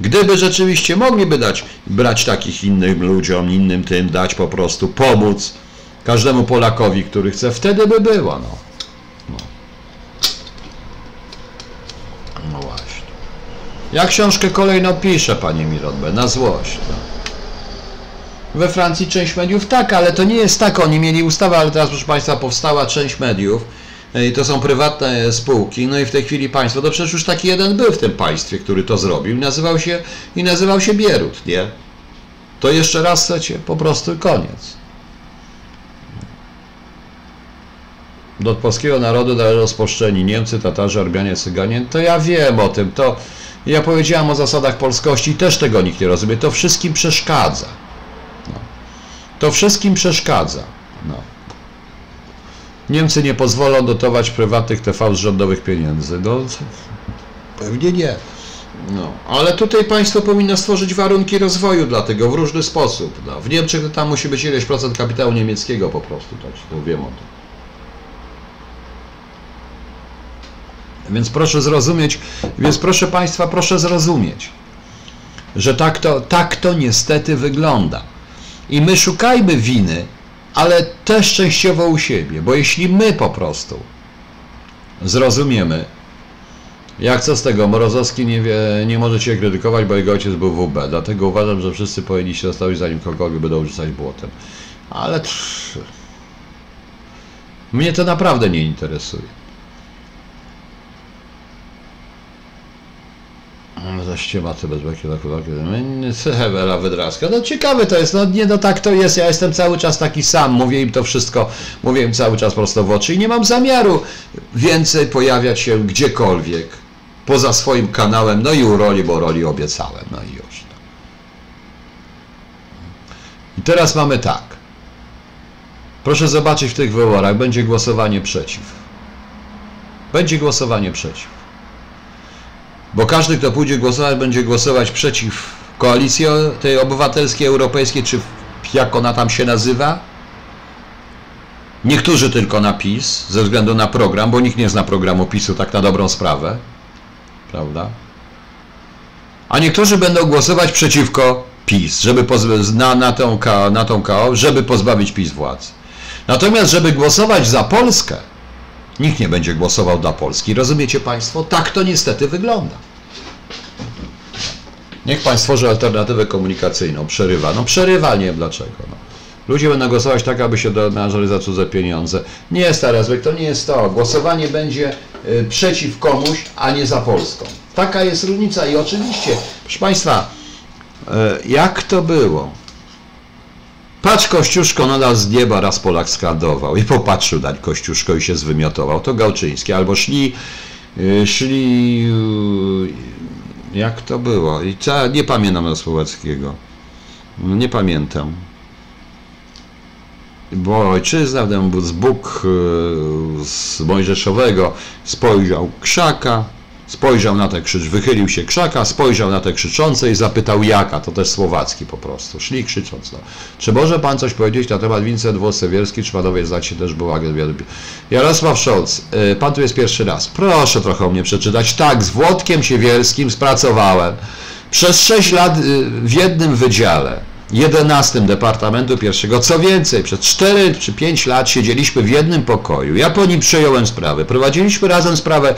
Gdyby rzeczywiście mogliby dać, brać takich innym ludziom, innym tym, dać po prostu pomóc, każdemu Polakowi, który chce, wtedy by było. No, no. no właśnie. Ja książkę kolejno piszę, panie Mirotbe, na złość. No. We Francji część mediów tak, ale to nie jest tak. Oni mieli ustawę, ale teraz, proszę Państwa, powstała część mediów. I to są prywatne spółki, no i w tej chwili państwo, to przecież już taki jeden był w tym państwie, który to zrobił nazywał się, i nazywał się Bierut, nie? To jeszcze raz chcecie, po prostu koniec. Do polskiego narodu należą rozposzczeni Niemcy, Tatarzy, Armianie, Cyganie, to ja wiem o tym, to ja powiedziałem o zasadach polskości i też tego nikt nie rozumie, to wszystkim przeszkadza. No. To wszystkim przeszkadza. No. Niemcy nie pozwolą dotować prywatnych TV z rządowych pieniędzy. No, pewnie nie. No, ale tutaj państwo powinno stworzyć warunki rozwoju dla tego w różny sposób. No, w Niemczech to tam musi być ileś procent kapitału niemieckiego po prostu, tak, to wiem o tym. Więc proszę zrozumieć, więc proszę Państwa, proszę zrozumieć, że tak to, tak to niestety wygląda. I my szukajmy winy, ale też częściowo u siebie, bo jeśli my po prostu zrozumiemy, jak co z tego, Morozowski nie, wie, nie może Cię krytykować, bo jego ojciec był WB, dlatego uważam, że wszyscy powinni się zostawić, zanim kogokolwiek będą rzucać błotem. Ale pff, mnie to naprawdę nie interesuje. Ściema bez beki Ewela Wydrawska. No ciekawe to jest, no nie no tak to jest, ja jestem cały czas taki sam, mówię im to wszystko, mówię im cały czas prosto w oczy i nie mam zamiaru więcej pojawiać się gdziekolwiek, poza swoim kanałem, no i u roli, bo roli obiecałem, no i już. I teraz mamy tak. Proszę zobaczyć w tych wyborach, będzie głosowanie przeciw. Będzie głosowanie przeciw. Bo każdy, kto pójdzie głosować, będzie głosować przeciw koalicji tej obywatelskiej, europejskiej, czy jak ona tam się nazywa. Niektórzy tylko na PiS, ze względu na program, bo nikt nie zna programu PiSu, tak na dobrą sprawę. Prawda? A niektórzy będą głosować przeciwko PiS, żeby na, na, tą, na tą KO, żeby pozbawić PiS władzy. Natomiast, żeby głosować za Polskę, nikt nie będzie głosował dla Polski. Rozumiecie Państwo? Tak to niestety wygląda. Niech Państwo stworzy alternatywę komunikacyjną. Przerywa. No przerywa, nie wiem dlaczego. No. Ludzie będą głosować tak, aby się donarzali za cudze pieniądze. Nie, stary Zbyk, to nie jest to. Głosowanie będzie y, przeciw komuś, a nie za Polską. Taka jest różnica i oczywiście, proszę Państwa, y, jak to było? Patrz Kościuszko, no z nieba raz Polak skandował i popatrzył na Kościuszko i się zwymiotował. To Gałczyński. Albo szli, y, szli, y, jak to było? I co, nie pamiętam na. No, nie pamiętam. Bo ojczyzna, z Bóg y, z Mojżeszowego spojrzał krzaka, Spojrzał na te krzyż, wychylił się krzaka, spojrzał na te krzyczące i zapytał jaka, to też słowacki po prostu. Szli krzycząc. No. Czy może pan coś powiedzieć na temat Wincent Włos-Sewierski, czy panowie znacie też była Jarosław Scholz, y, pan tu jest pierwszy raz. Proszę trochę o mnie przeczytać. Tak, z Włodkiem Siewierskim spracowałem przez 6 lat y, w jednym wydziale 11 Departamentu Pierwszego. Co więcej, przez 4 czy 5 lat siedzieliśmy w jednym pokoju. Ja po nim przejąłem sprawę. Prowadziliśmy razem sprawę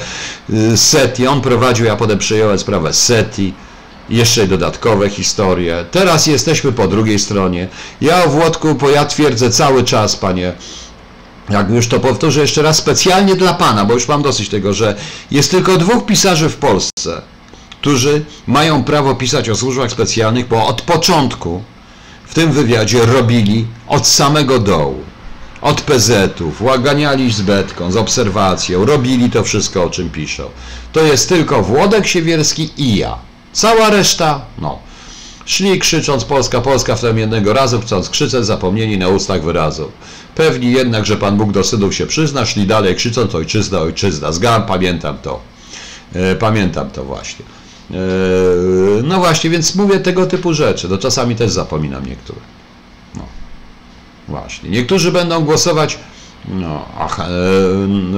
y, SETI. On prowadził, ja potem przejąłem sprawę SETI. Jeszcze dodatkowe historie. Teraz jesteśmy po drugiej stronie. Ja o Włodku, bo ja twierdzę cały czas, panie, jak już to powtórzę jeszcze raz specjalnie dla pana, bo już mam dosyć tego, że jest tylko dwóch pisarzy w Polsce, którzy mają prawo pisać o służbach specjalnych, bo od początku w tym wywiadzie robili od samego dołu. Od PZ-ów, łaganiali z betką, z obserwacją, robili to wszystko, o czym piszą. To jest tylko Włodek Siewierski i ja. Cała reszta, no. Szli krzycząc Polska, Polska w tym jednego razu, chcąc krzyczeć, zapomnieli na ustach wyrazów. Pewni jednak, że Pan Bóg do synów się przyzna, szli dalej krzycząc ojczyzna, ojczyzna. Zgam, pamiętam to. E, pamiętam to właśnie. Eee, no właśnie, więc mówię tego typu rzeczy. To czasami też zapominam niektóre. No. Właśnie. Niektórzy będą głosować no, ach, e,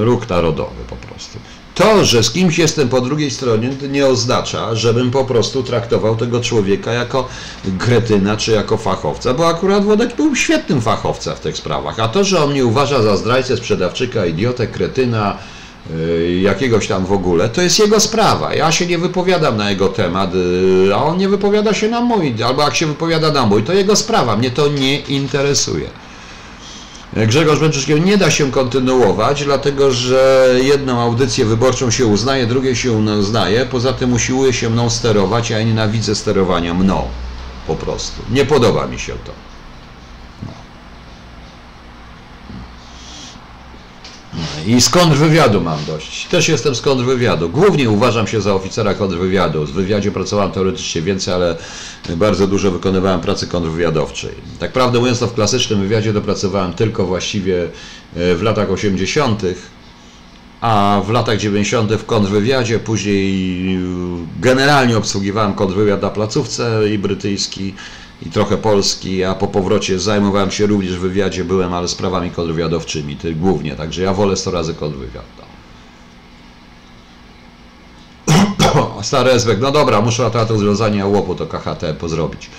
ruch narodowy po prostu. To, że z kimś jestem po drugiej stronie, nie oznacza, żebym po prostu traktował tego człowieka jako kretyna czy jako fachowca, bo akurat Włodek był świetnym fachowcem w tych sprawach. A to, że on mnie uważa za zdrajcę, sprzedawczyka, idiotę, kretyna, jakiegoś tam w ogóle, to jest jego sprawa. Ja się nie wypowiadam na jego temat, y, a on nie wypowiada się na mój, albo jak się wypowiada na mój, to jego sprawa, mnie to nie interesuje. Grzegorz Bęczyszkiewicz nie da się kontynuować, dlatego że jedną audycję wyborczą się uznaje, drugie się uznaje, poza tym usiłuje się mną sterować, a ja nienawidzę sterowania mną, po prostu. Nie podoba mi się to. I z kontrwywiadu mam dość. Też jestem z kontrwywiadu. Głównie uważam się za oficera kontrwywiadu. W wywiadzie pracowałem teoretycznie więcej, ale bardzo dużo wykonywałem pracy kontrwywiadowczej. Tak prawdę mówiąc, to w klasycznym wywiadzie dopracowałem tylko właściwie e, w latach 80., a w latach 90. w kontrwywiadzie, później generalnie obsługiwałem kontrwywiad na placówce i brytyjski i trochę Polski, a po powrocie zajmowałem się również w wywiadzie, byłem, ale sprawami kontrwywiadowczymi, ty głównie, także ja wolę 100 razy kontrwywiad. No. Stary Ezbek, no dobra, muszę na temat rozwiązania łopu to KHT pozrobić.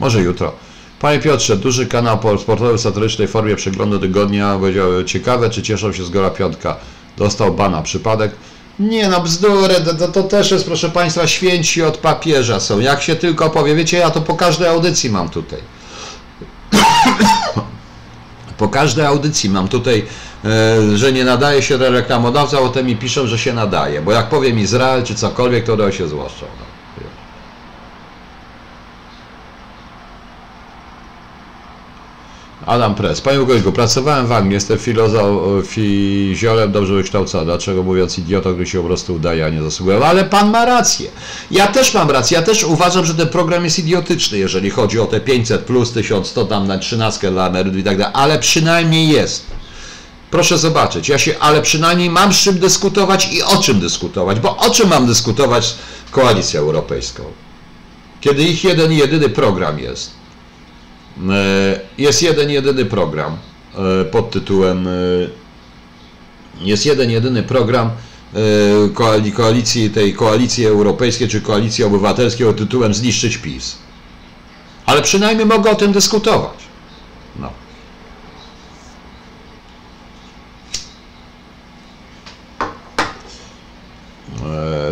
Może jutro. Panie Piotrze, duży kanał sportowy w satyrycznej formie przeglądu tygodnia powiedział, ciekawe czy cieszą się z Gola Piątka. Dostał bana przypadek. Nie no, bzdury, to, to, też jest, proszę Państwa, święci od papieża są. Jak się tylko powie, wiecie, ja to po każdej audycji mam tutaj. po każdej audycji mam tutaj, e, że nie nadaje się reklamodawca, a potem mi piszą, że się nadaje. Bo jak powiem Izrael czy cokolwiek, to się złoszczą. Adam Press. Panie Ugojku, pracowałem w Anglii, jestem filozofiziolem dobrze wykształcony. Dlaczego mówiąc idiota, który się po prostu udaje, a nie zasługuje? Ale pan ma rację. Ja też mam rację. Ja też uważam, że ten program jest idiotyczny, jeżeli chodzi o te 500 plus 1100 tam na 13 dla emerytów i tak dalej. Ale przynajmniej jest. Proszę zobaczyć, ja się, ale przynajmniej mam z czym dyskutować i o czym dyskutować, bo o czym mam dyskutować z Koalicją Europejską? Kiedy ich jeden jedyny program jest. E, jest jeden jedyny program e, pod tytułem e, jest jeden jedyny program koalicji, tej koalicji europejskiej czy koalicji obywatelskiej pod tytułem zniszczyć PiS. Ale przynajmniej mogę o tym dyskutować. No.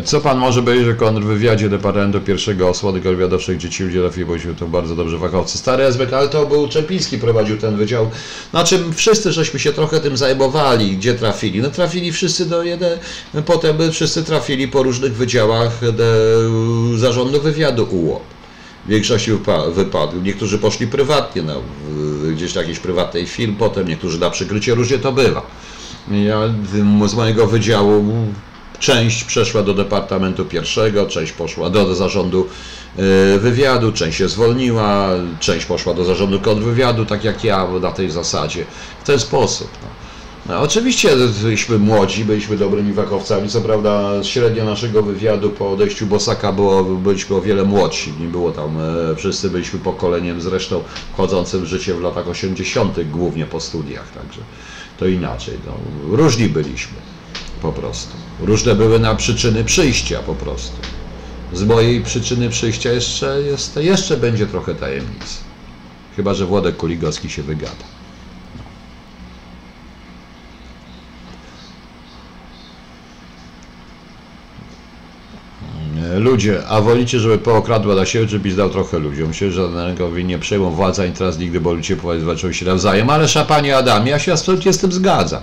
Co pan może powiedzieć o kontrwywiadzie Departamentu Pierwszego Osłony Kontrwywiadowczych, gdzie ci ludzie trafili, bo się to bardzo dobrze fachowcy. Stary SBK, ale to był Czepiński prowadził ten wydział. Na czym wszyscy żeśmy się trochę tym zajmowali, gdzie trafili. No trafili wszyscy do jeden, potem wszyscy trafili po różnych wydziałach do zarządu wywiadu UOP. W większości wypadków. Niektórzy poszli prywatnie, na, gdzieś na jakiś prywatnej film, potem niektórzy na przykrycie, różnie to bywa. Ja z mojego wydziału Część przeszła do Departamentu Pierwszego, część poszła do, zarządu e, wywiadu, część się zwolniła, część poszła do zarządu kontrwywiadu, tak jak ja na tej zasadzie. W ten sposób. No. No, oczywiście byliśmy młodzi, byliśmy dobrymi fachowcami, co prawda średnia naszego wywiadu po odejściu Bosaka było, byliśmy o wiele młodsi, nie było tam, e, wszyscy byliśmy pokoleniem zresztą wchodzącym w życie w latach 80. głównie po studiach, także to inaczej, no, różni byliśmy po prostu. Różne były na przyczyny przyjścia po prostu. Z mojej przyczyny przyjścia jeszcze, jest, jeszcze będzie trochę tajemnic. Chyba, że Włodek Kuligowski się wygada. Ludzie, a wolicie, żeby pookradła dla siebie, żeby zdał trochę ludziom. Że rękowi nie przejmą władza ani teraz nigdy, bo ludzie walczą się nawzajem. Ale szapanie Adamie, ja się absolutnie z tym zgadzam.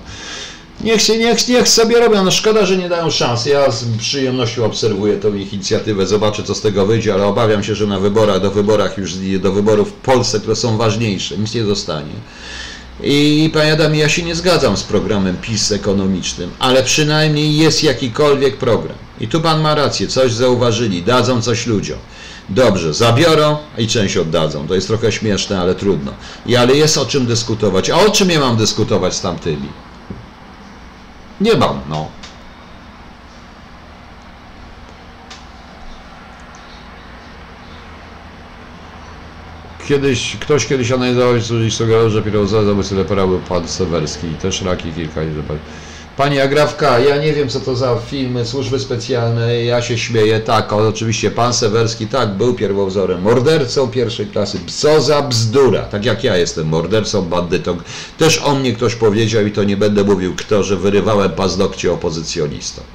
Niech, się, niech, niech sobie robią. No szkoda, że nie dają szans. Ja z przyjemnością obserwuję tą ich inicjatywę, zobaczę co z tego wyjdzie, ale obawiam się, że na wyborach, do wyborach już do wyborów w Polsce, które są ważniejsze, nic nie zostanie. I panie Adam, ja się nie zgadzam z programem PiS ekonomicznym, ale przynajmniej jest jakikolwiek program. I tu pan ma rację, coś zauważyli, dadzą coś ludziom. Dobrze, zabiorą i część oddadzą. To jest trochę śmieszne, ale trudno. I ale jest o czym dyskutować. A o czym ja mam dyskutować z tamtymi? Nie mam, no. Kiedyś, ktoś kiedyś analizował i sugerował, że pirozę zabójcy lepera był pan Sewerski i też raki kilka. Pani Agrawka, ja nie wiem co to za filmy, służby specjalne, ja się śmieję, tak, oczywiście pan Sewerski, tak, był pierwowzorem, mordercą pierwszej klasy, co za bzdura, tak jak ja jestem mordercą, bandytą, też o mnie ktoś powiedział i to nie będę mówił kto, że wyrywałem paznokcie opozycjonistom.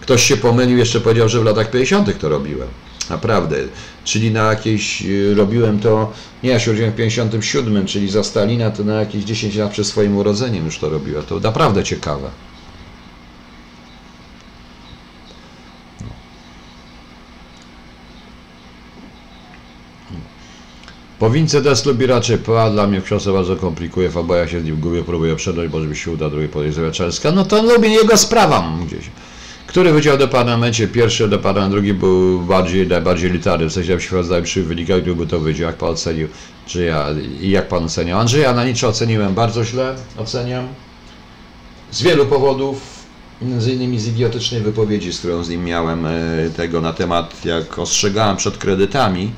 Ktoś się pomylił, jeszcze powiedział, że w latach 50. to robiłem. Naprawdę. Czyli na jakieś, y, robiłem to, nie, ja się urodziłem w 57, czyli za Stalina to na jakieś 10 lat przed swoim urodzeniem już to robiłem. To naprawdę ciekawe. Po wince des lubi raczej PA, dla mnie w książce bardzo komplikuje, ja się z nim gubię, próbuję przedać, bo żeby się uda, drugi podejść Czerska. No to lubię jego sprawa gdzieś. Który wydział do parlamencie, pierwszy do parlamentu, drugi był bardziej, najbardziej litarny, w sensie w najlepszych wynikach, gdyby by to wydział, jak pan ocenił, czy ja, i jak pan oceniał. Andrzeja na niczym oceniłem bardzo źle, oceniam, z wielu powodów, między innymi z idiotycznej wypowiedzi, z którą z nim miałem, e, tego na temat, jak ostrzegałem przed kredytami,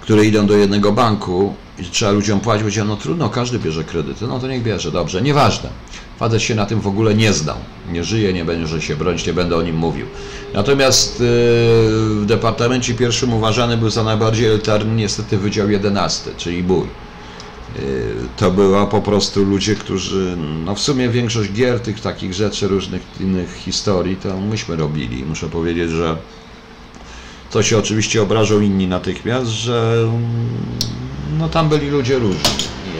które idą do jednego banku i trzeba ludziom płacić, powiedział, no trudno, każdy bierze kredyty, no to niech bierze, dobrze, nieważne. Facet się na tym w ogóle nie zdał. Nie żyje, nie będzie się bronić, nie będę o nim mówił. Natomiast yy, w Departamencie Pierwszym uważany był za najbardziej elitarny niestety Wydział 11, czyli bój. Yy, to była po prostu ludzie, którzy, no w sumie większość gier, tych takich rzeczy, różnych innych historii, to myśmy robili. Muszę powiedzieć, że to się oczywiście obrażą inni natychmiast, że mm, no tam byli ludzie różni,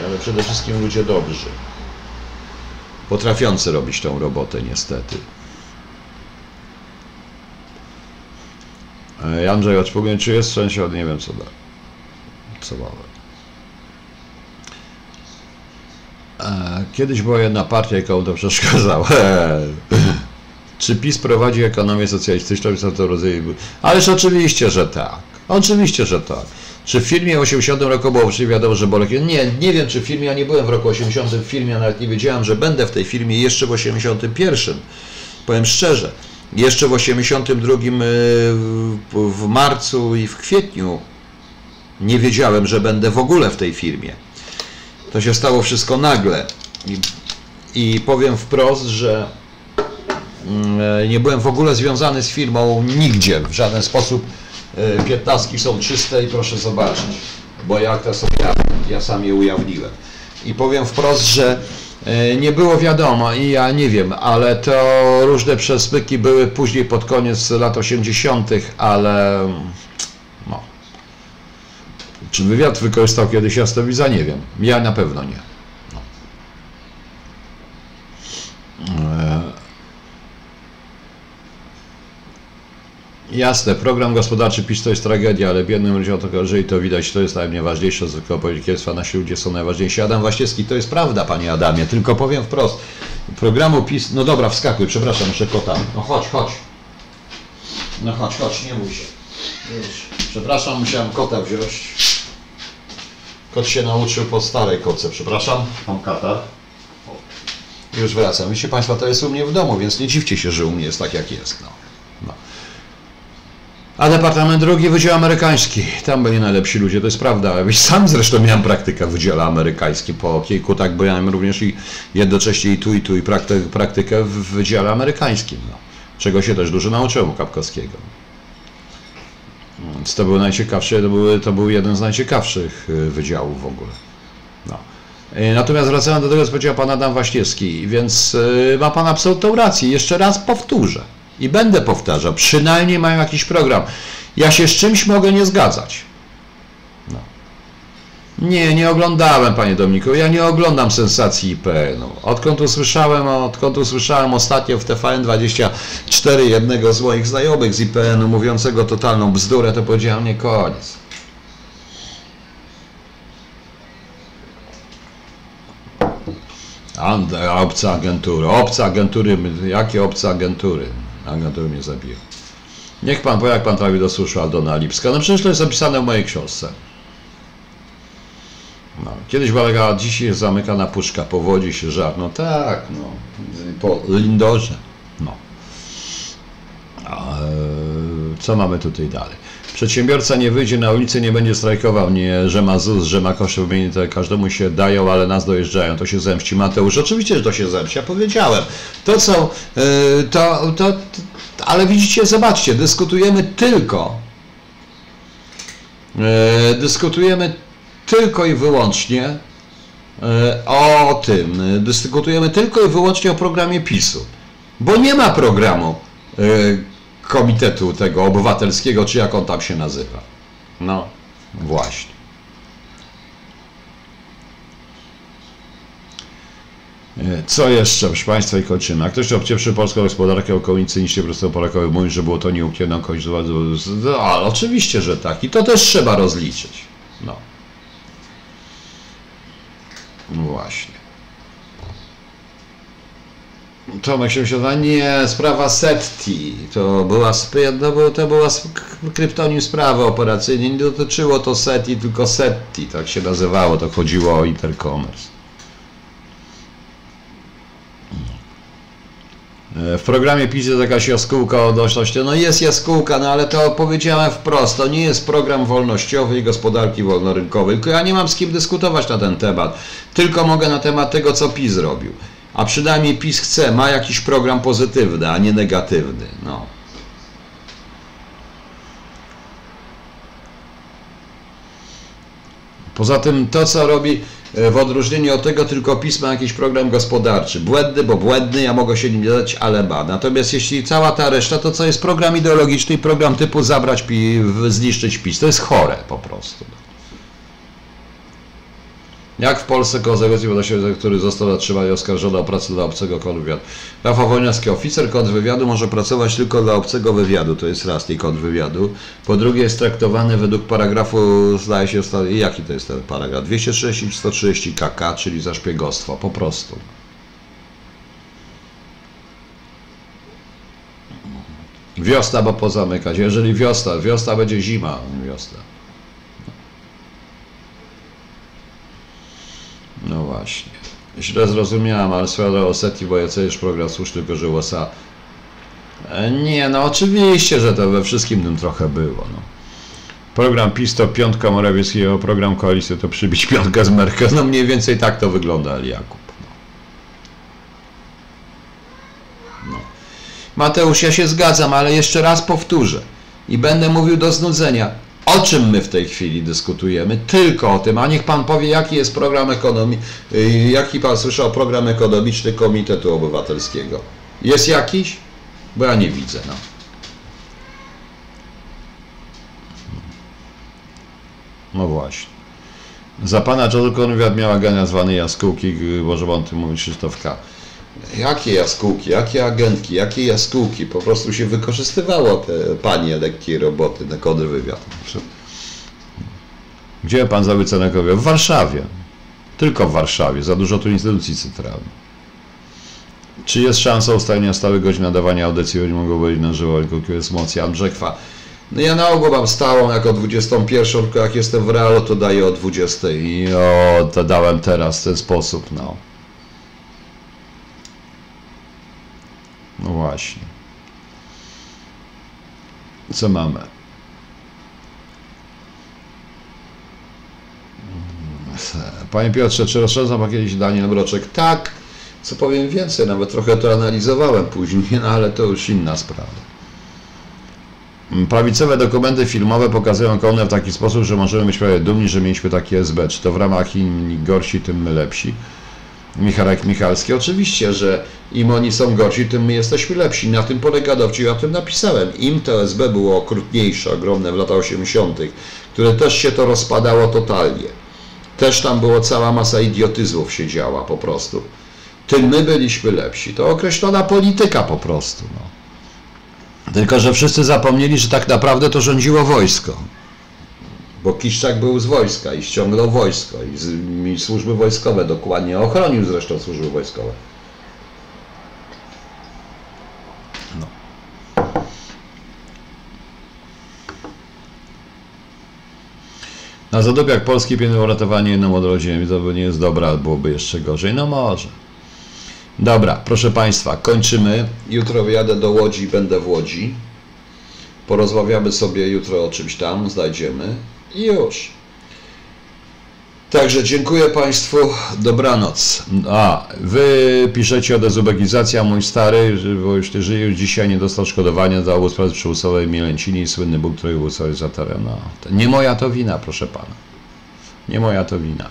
ale przede wszystkim ludzie dobrzy potrafiący robić tą robotę niestety. E, Andrzej, odpowiedź, czy jest w sensie, nie wiem co da. Co mamy. E, kiedyś była jedna partia, jaką to przeszkadzała. Czy PiS prowadzi ekonomię socjalistyczną? Co to rodzaju? Ależ oczywiście, że tak. Oczywiście, że tak. Czy w filmie 80 roku było oczywiście wiadomo, że Bolek... Nie, nie wiem, czy w filmie, ja nie byłem w roku 80 w filmie, nawet nie wiedziałem, że będę w tej filmie jeszcze w 81. Powiem szczerze, jeszcze w 82 y, w marcu i w kwietniu nie wiedziałem, że będę w ogóle w tej firmie. To się stało wszystko nagle. I, i powiem wprost, że mm, nie byłem w ogóle związany z firmą nigdzie, w żaden sposób. E, piętnastki są czyste i proszę zobaczyć, bo jak to są ja, ja sam je ujawniłem. I powiem wprost, że e, nie było wiadomo i ja nie wiem, ale to różne przesmyki były później pod koniec lat 80., ale no. Czy wywiad wykorzystał kiedyś Jasnowiza? Nie wiem. Ja na pewno nie. Jasne, program gospodarczy PiS to jest tragedia, ale biednym ludziom to jeżeli to widać, to jest najważniejsze, zwykłe politykielstwa, nasi ludzie są najważniejsi. Adam Waściewski, to jest prawda, panie Adamie, tylko powiem wprost, programu PiS, no dobra, wskakuj, przepraszam, muszę kota, no chodź, chodź, no chodź, chodź, nie bój się, przepraszam, musiałem kota wziąć, kot się nauczył po starej koce, przepraszam, mam katar. Już wracam. Widzicie Państwo, to jest u mnie w domu, więc nie dziwcie się, że u mnie jest tak, jak jest. No. A Departament Drugi, Wydział Amerykański. Tam byli najlepsi ludzie, to jest prawda. Sam zresztą miałem praktykę w Wydziale Amerykańskim po kilku, tak, bo miałem również i jednocześnie i tu, i tu, i praktykę w Wydziale Amerykańskim. No. Czego się też dużo nauczyłem u Kapkowskiego. Więc to był najciekawszy, to, były, to był jeden z najciekawszych y, wydziałów w ogóle. No. Y, Natomiast wracając do tego, co powiedział pan Adam Waśniewski, więc y, ma pan absolutną rację. Jeszcze raz powtórzę i będę powtarzał, przynajmniej mają jakiś program. Ja się z czymś mogę nie zgadzać. No. Nie, nie oglądałem, panie Dominiku. Ja nie oglądam sensacji IPN-u. Odkąd usłyszałem, odkąd usłyszałem ostatnio w TVN24 jednego z moich znajomych z IPN-u mówiącego totalną bzdurę, to powiedziałem, nie koniec. Obce agentury, obce agentury, jakie obce agentury? Agentury mnie zabiją. Niech pan powie, jak pan trafi do suszu Aldona Lipska. No przecież to jest zapisane w mojej książce. No, kiedyś balega, dzisiaj jest zamykana puszka, powodzi się żar. No tak, no. Po Lindorze. No. A, co mamy tutaj dalej? Przedsiębiorca nie wyjdzie na ulicę, nie będzie strajkował, nie, że ma ZUS, że ma koszty wymienione, każdemu się dają, ale nas dojeżdżają, to się zemści. Mateusz, oczywiście, że to się zemści, ja powiedziałem. To co, yy, to, to, to, ale widzicie, zobaczcie, dyskutujemy tylko, yy, dyskutujemy tylko i wyłącznie yy, o tym, dyskutujemy tylko i wyłącznie o programie PiSu, bo nie ma programu komitetu tego obywatelskiego, czy jak on tam się nazywa. No, właśnie. E, co jeszcze, proszę Państwa, i kończymy. Jak ktoś obcieprzy polską gospodarkę okolicy, niż po prostu Polakowie mówią, że było to nieukierne końcu. No, ale oczywiście, że tak. I to też trzeba rozliczyć. No. no właśnie. Tomek się myślał, nie, sprawa Setti, to była, no, to była kryptonim sprawy operacyjnej, nie dotyczyło to Setti, tylko Setti, tak się nazywało, to chodziło o Intercommerce. E, w programie PiS jest jakaś jaskółka o doszłości. No jest jaskółka, no ale to powiedziałem wprost. To nie jest program wolnościowy i gospodarki wolnorynkowej. Tylko ja nie mam z kim dyskutować na ten temat. Tylko mogę na temat tego, co PiS zrobił a przynajmniej PiS chce, ma jakiś program pozytywny, a nie negatywny. No. Poza tym to, co robi e, w odróżnieniu od tego, tylko PiS ma jakiś program gospodarczy. Błędny, bo błędny, ja mogę się nim dać, ale ma. Natomiast jeśli cała ta reszta, to co jest program ideologiczny i program typu zabrać, zniszczyć PiS, to jest chore po prostu. Jak w Polsce zaległości wodosiowej, który został zatrzymany oskarżony o pracę dla obcego kontrwywiadu. Rafał Wojnarski, oficer kontrwywiadu może pracować tylko dla obcego wywiadu, to jest raz tej kontrwywiadu. Po drugie jest traktowany według paragrafu, zdaje się, jaki to jest ten paragraf? 230 130 KK, czyli za szpiegostwo, po prostu. Wiosna, bo pozamykać. Jeżeli wiosna, wiosna będzie zima, nie wiosna. No właśnie. Źle zrozumiałem, ale Osetii, bo ja już program słuszny, USA. E, Nie, no oczywiście, że to we wszystkim tym trochę było. No. Program PiS to piątka Morawieckiego, program koalicji to przybić piątkę z Merkel. No mniej więcej tak to wygląda, Jakub. No. No. Mateusz, ja się zgadzam, ale jeszcze raz powtórzę i będę mówił do znudzenia. O czym my w tej chwili dyskutujemy? Tylko o tym. A niech pan powie, jaki jest program ekonomii, jaki pan słyszał program ekonomiczny Komitetu Obywatelskiego? Jest jakiś? Bo ja nie widzę. No. No właśnie. Za pana Jodl miała gania zwanej jaskółki, tym mówić Krzysztof K. Jakie jaskółki, jakie agentki, jakie jaskółki? Po prostu się wykorzystywało te panie lekkie roboty na kontrwywiad. Gdzie pan za wycenę W Warszawie. Tylko w Warszawie. Za dużo tu instytucji centralnych. Czy jest szansa ustalenia stałych godzin nadawania audycji, choć mogą być na żywo, tylko jest mocja Andrzekwa. No ja na ogół mam stałą jako 21, tylko jak jestem w realu, to daję o 20 i o, to dałem teraz w ten sposób, no. No właśnie. Co mamy? Panie Piotrze, czy rozszerza Pan kiedyś Daniel Mroczek? Tak. Co powiem więcej, nawet trochę to analizowałem później, no ale to już inna sprawa. Prawicowe dokumenty filmowe pokazują Konę w taki sposób, że możemy być prawie dumni, że mieliśmy taki SB. Czy to w ramach inni gorsi, tym my lepsi. Michałek Michalski. Oczywiście, że im oni są gorsi, tym my jesteśmy lepsi. Na tym polega dowcip, ja o tym napisałem. Im to SB było okrutniejsze, ogromne w latach 80., które też się to rozpadało totalnie. Też tam było cała masa idiotyzmów się działa po prostu. Tym my byliśmy lepsi. To określona polityka po prostu. No. Tylko, że wszyscy zapomnieli, że tak naprawdę to rządziło wojsko bo Kiszczak był z wojska i ściągnął wojsko i, z, i służby wojskowe dokładnie ochronił zresztą służby wojskowe. No. Na zadobiach Polski pieniądze uratowanie jedną od rodziny to by nie jest dobra, ale byłoby jeszcze gorzej. No może. Dobra, proszę Państwa, kończymy. Jutro wyjadę do Łodzi, będę w Łodzi. Porozmawiamy sobie jutro o czymś tam, znajdziemy. I już. Także dziękuję Państwu, dobranoc. A, Wy piszecie o dezubekizacja, mój stary, bo już Ty żyjesz, dzisiaj nie dostał szkodowania za pracy przymusowej Mielęcini, słynny Bóg trójbóstworyzatora. No, nie moja to wina, proszę Pana. Nie moja to wina.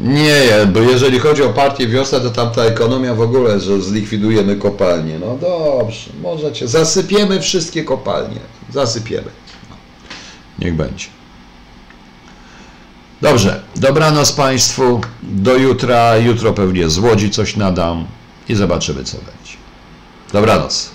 Nie, bo jeżeli chodzi o partię Wiosna, to tam ta ekonomia w ogóle, że zlikwidujemy kopalnie. No dobrze, możecie, zasypiemy wszystkie kopalnie, zasypiemy. Niech będzie. Dobrze, dobranoc Państwu. Do jutra. Jutro pewnie z Łodzi coś nadam i zobaczymy, co będzie. Dobranoc.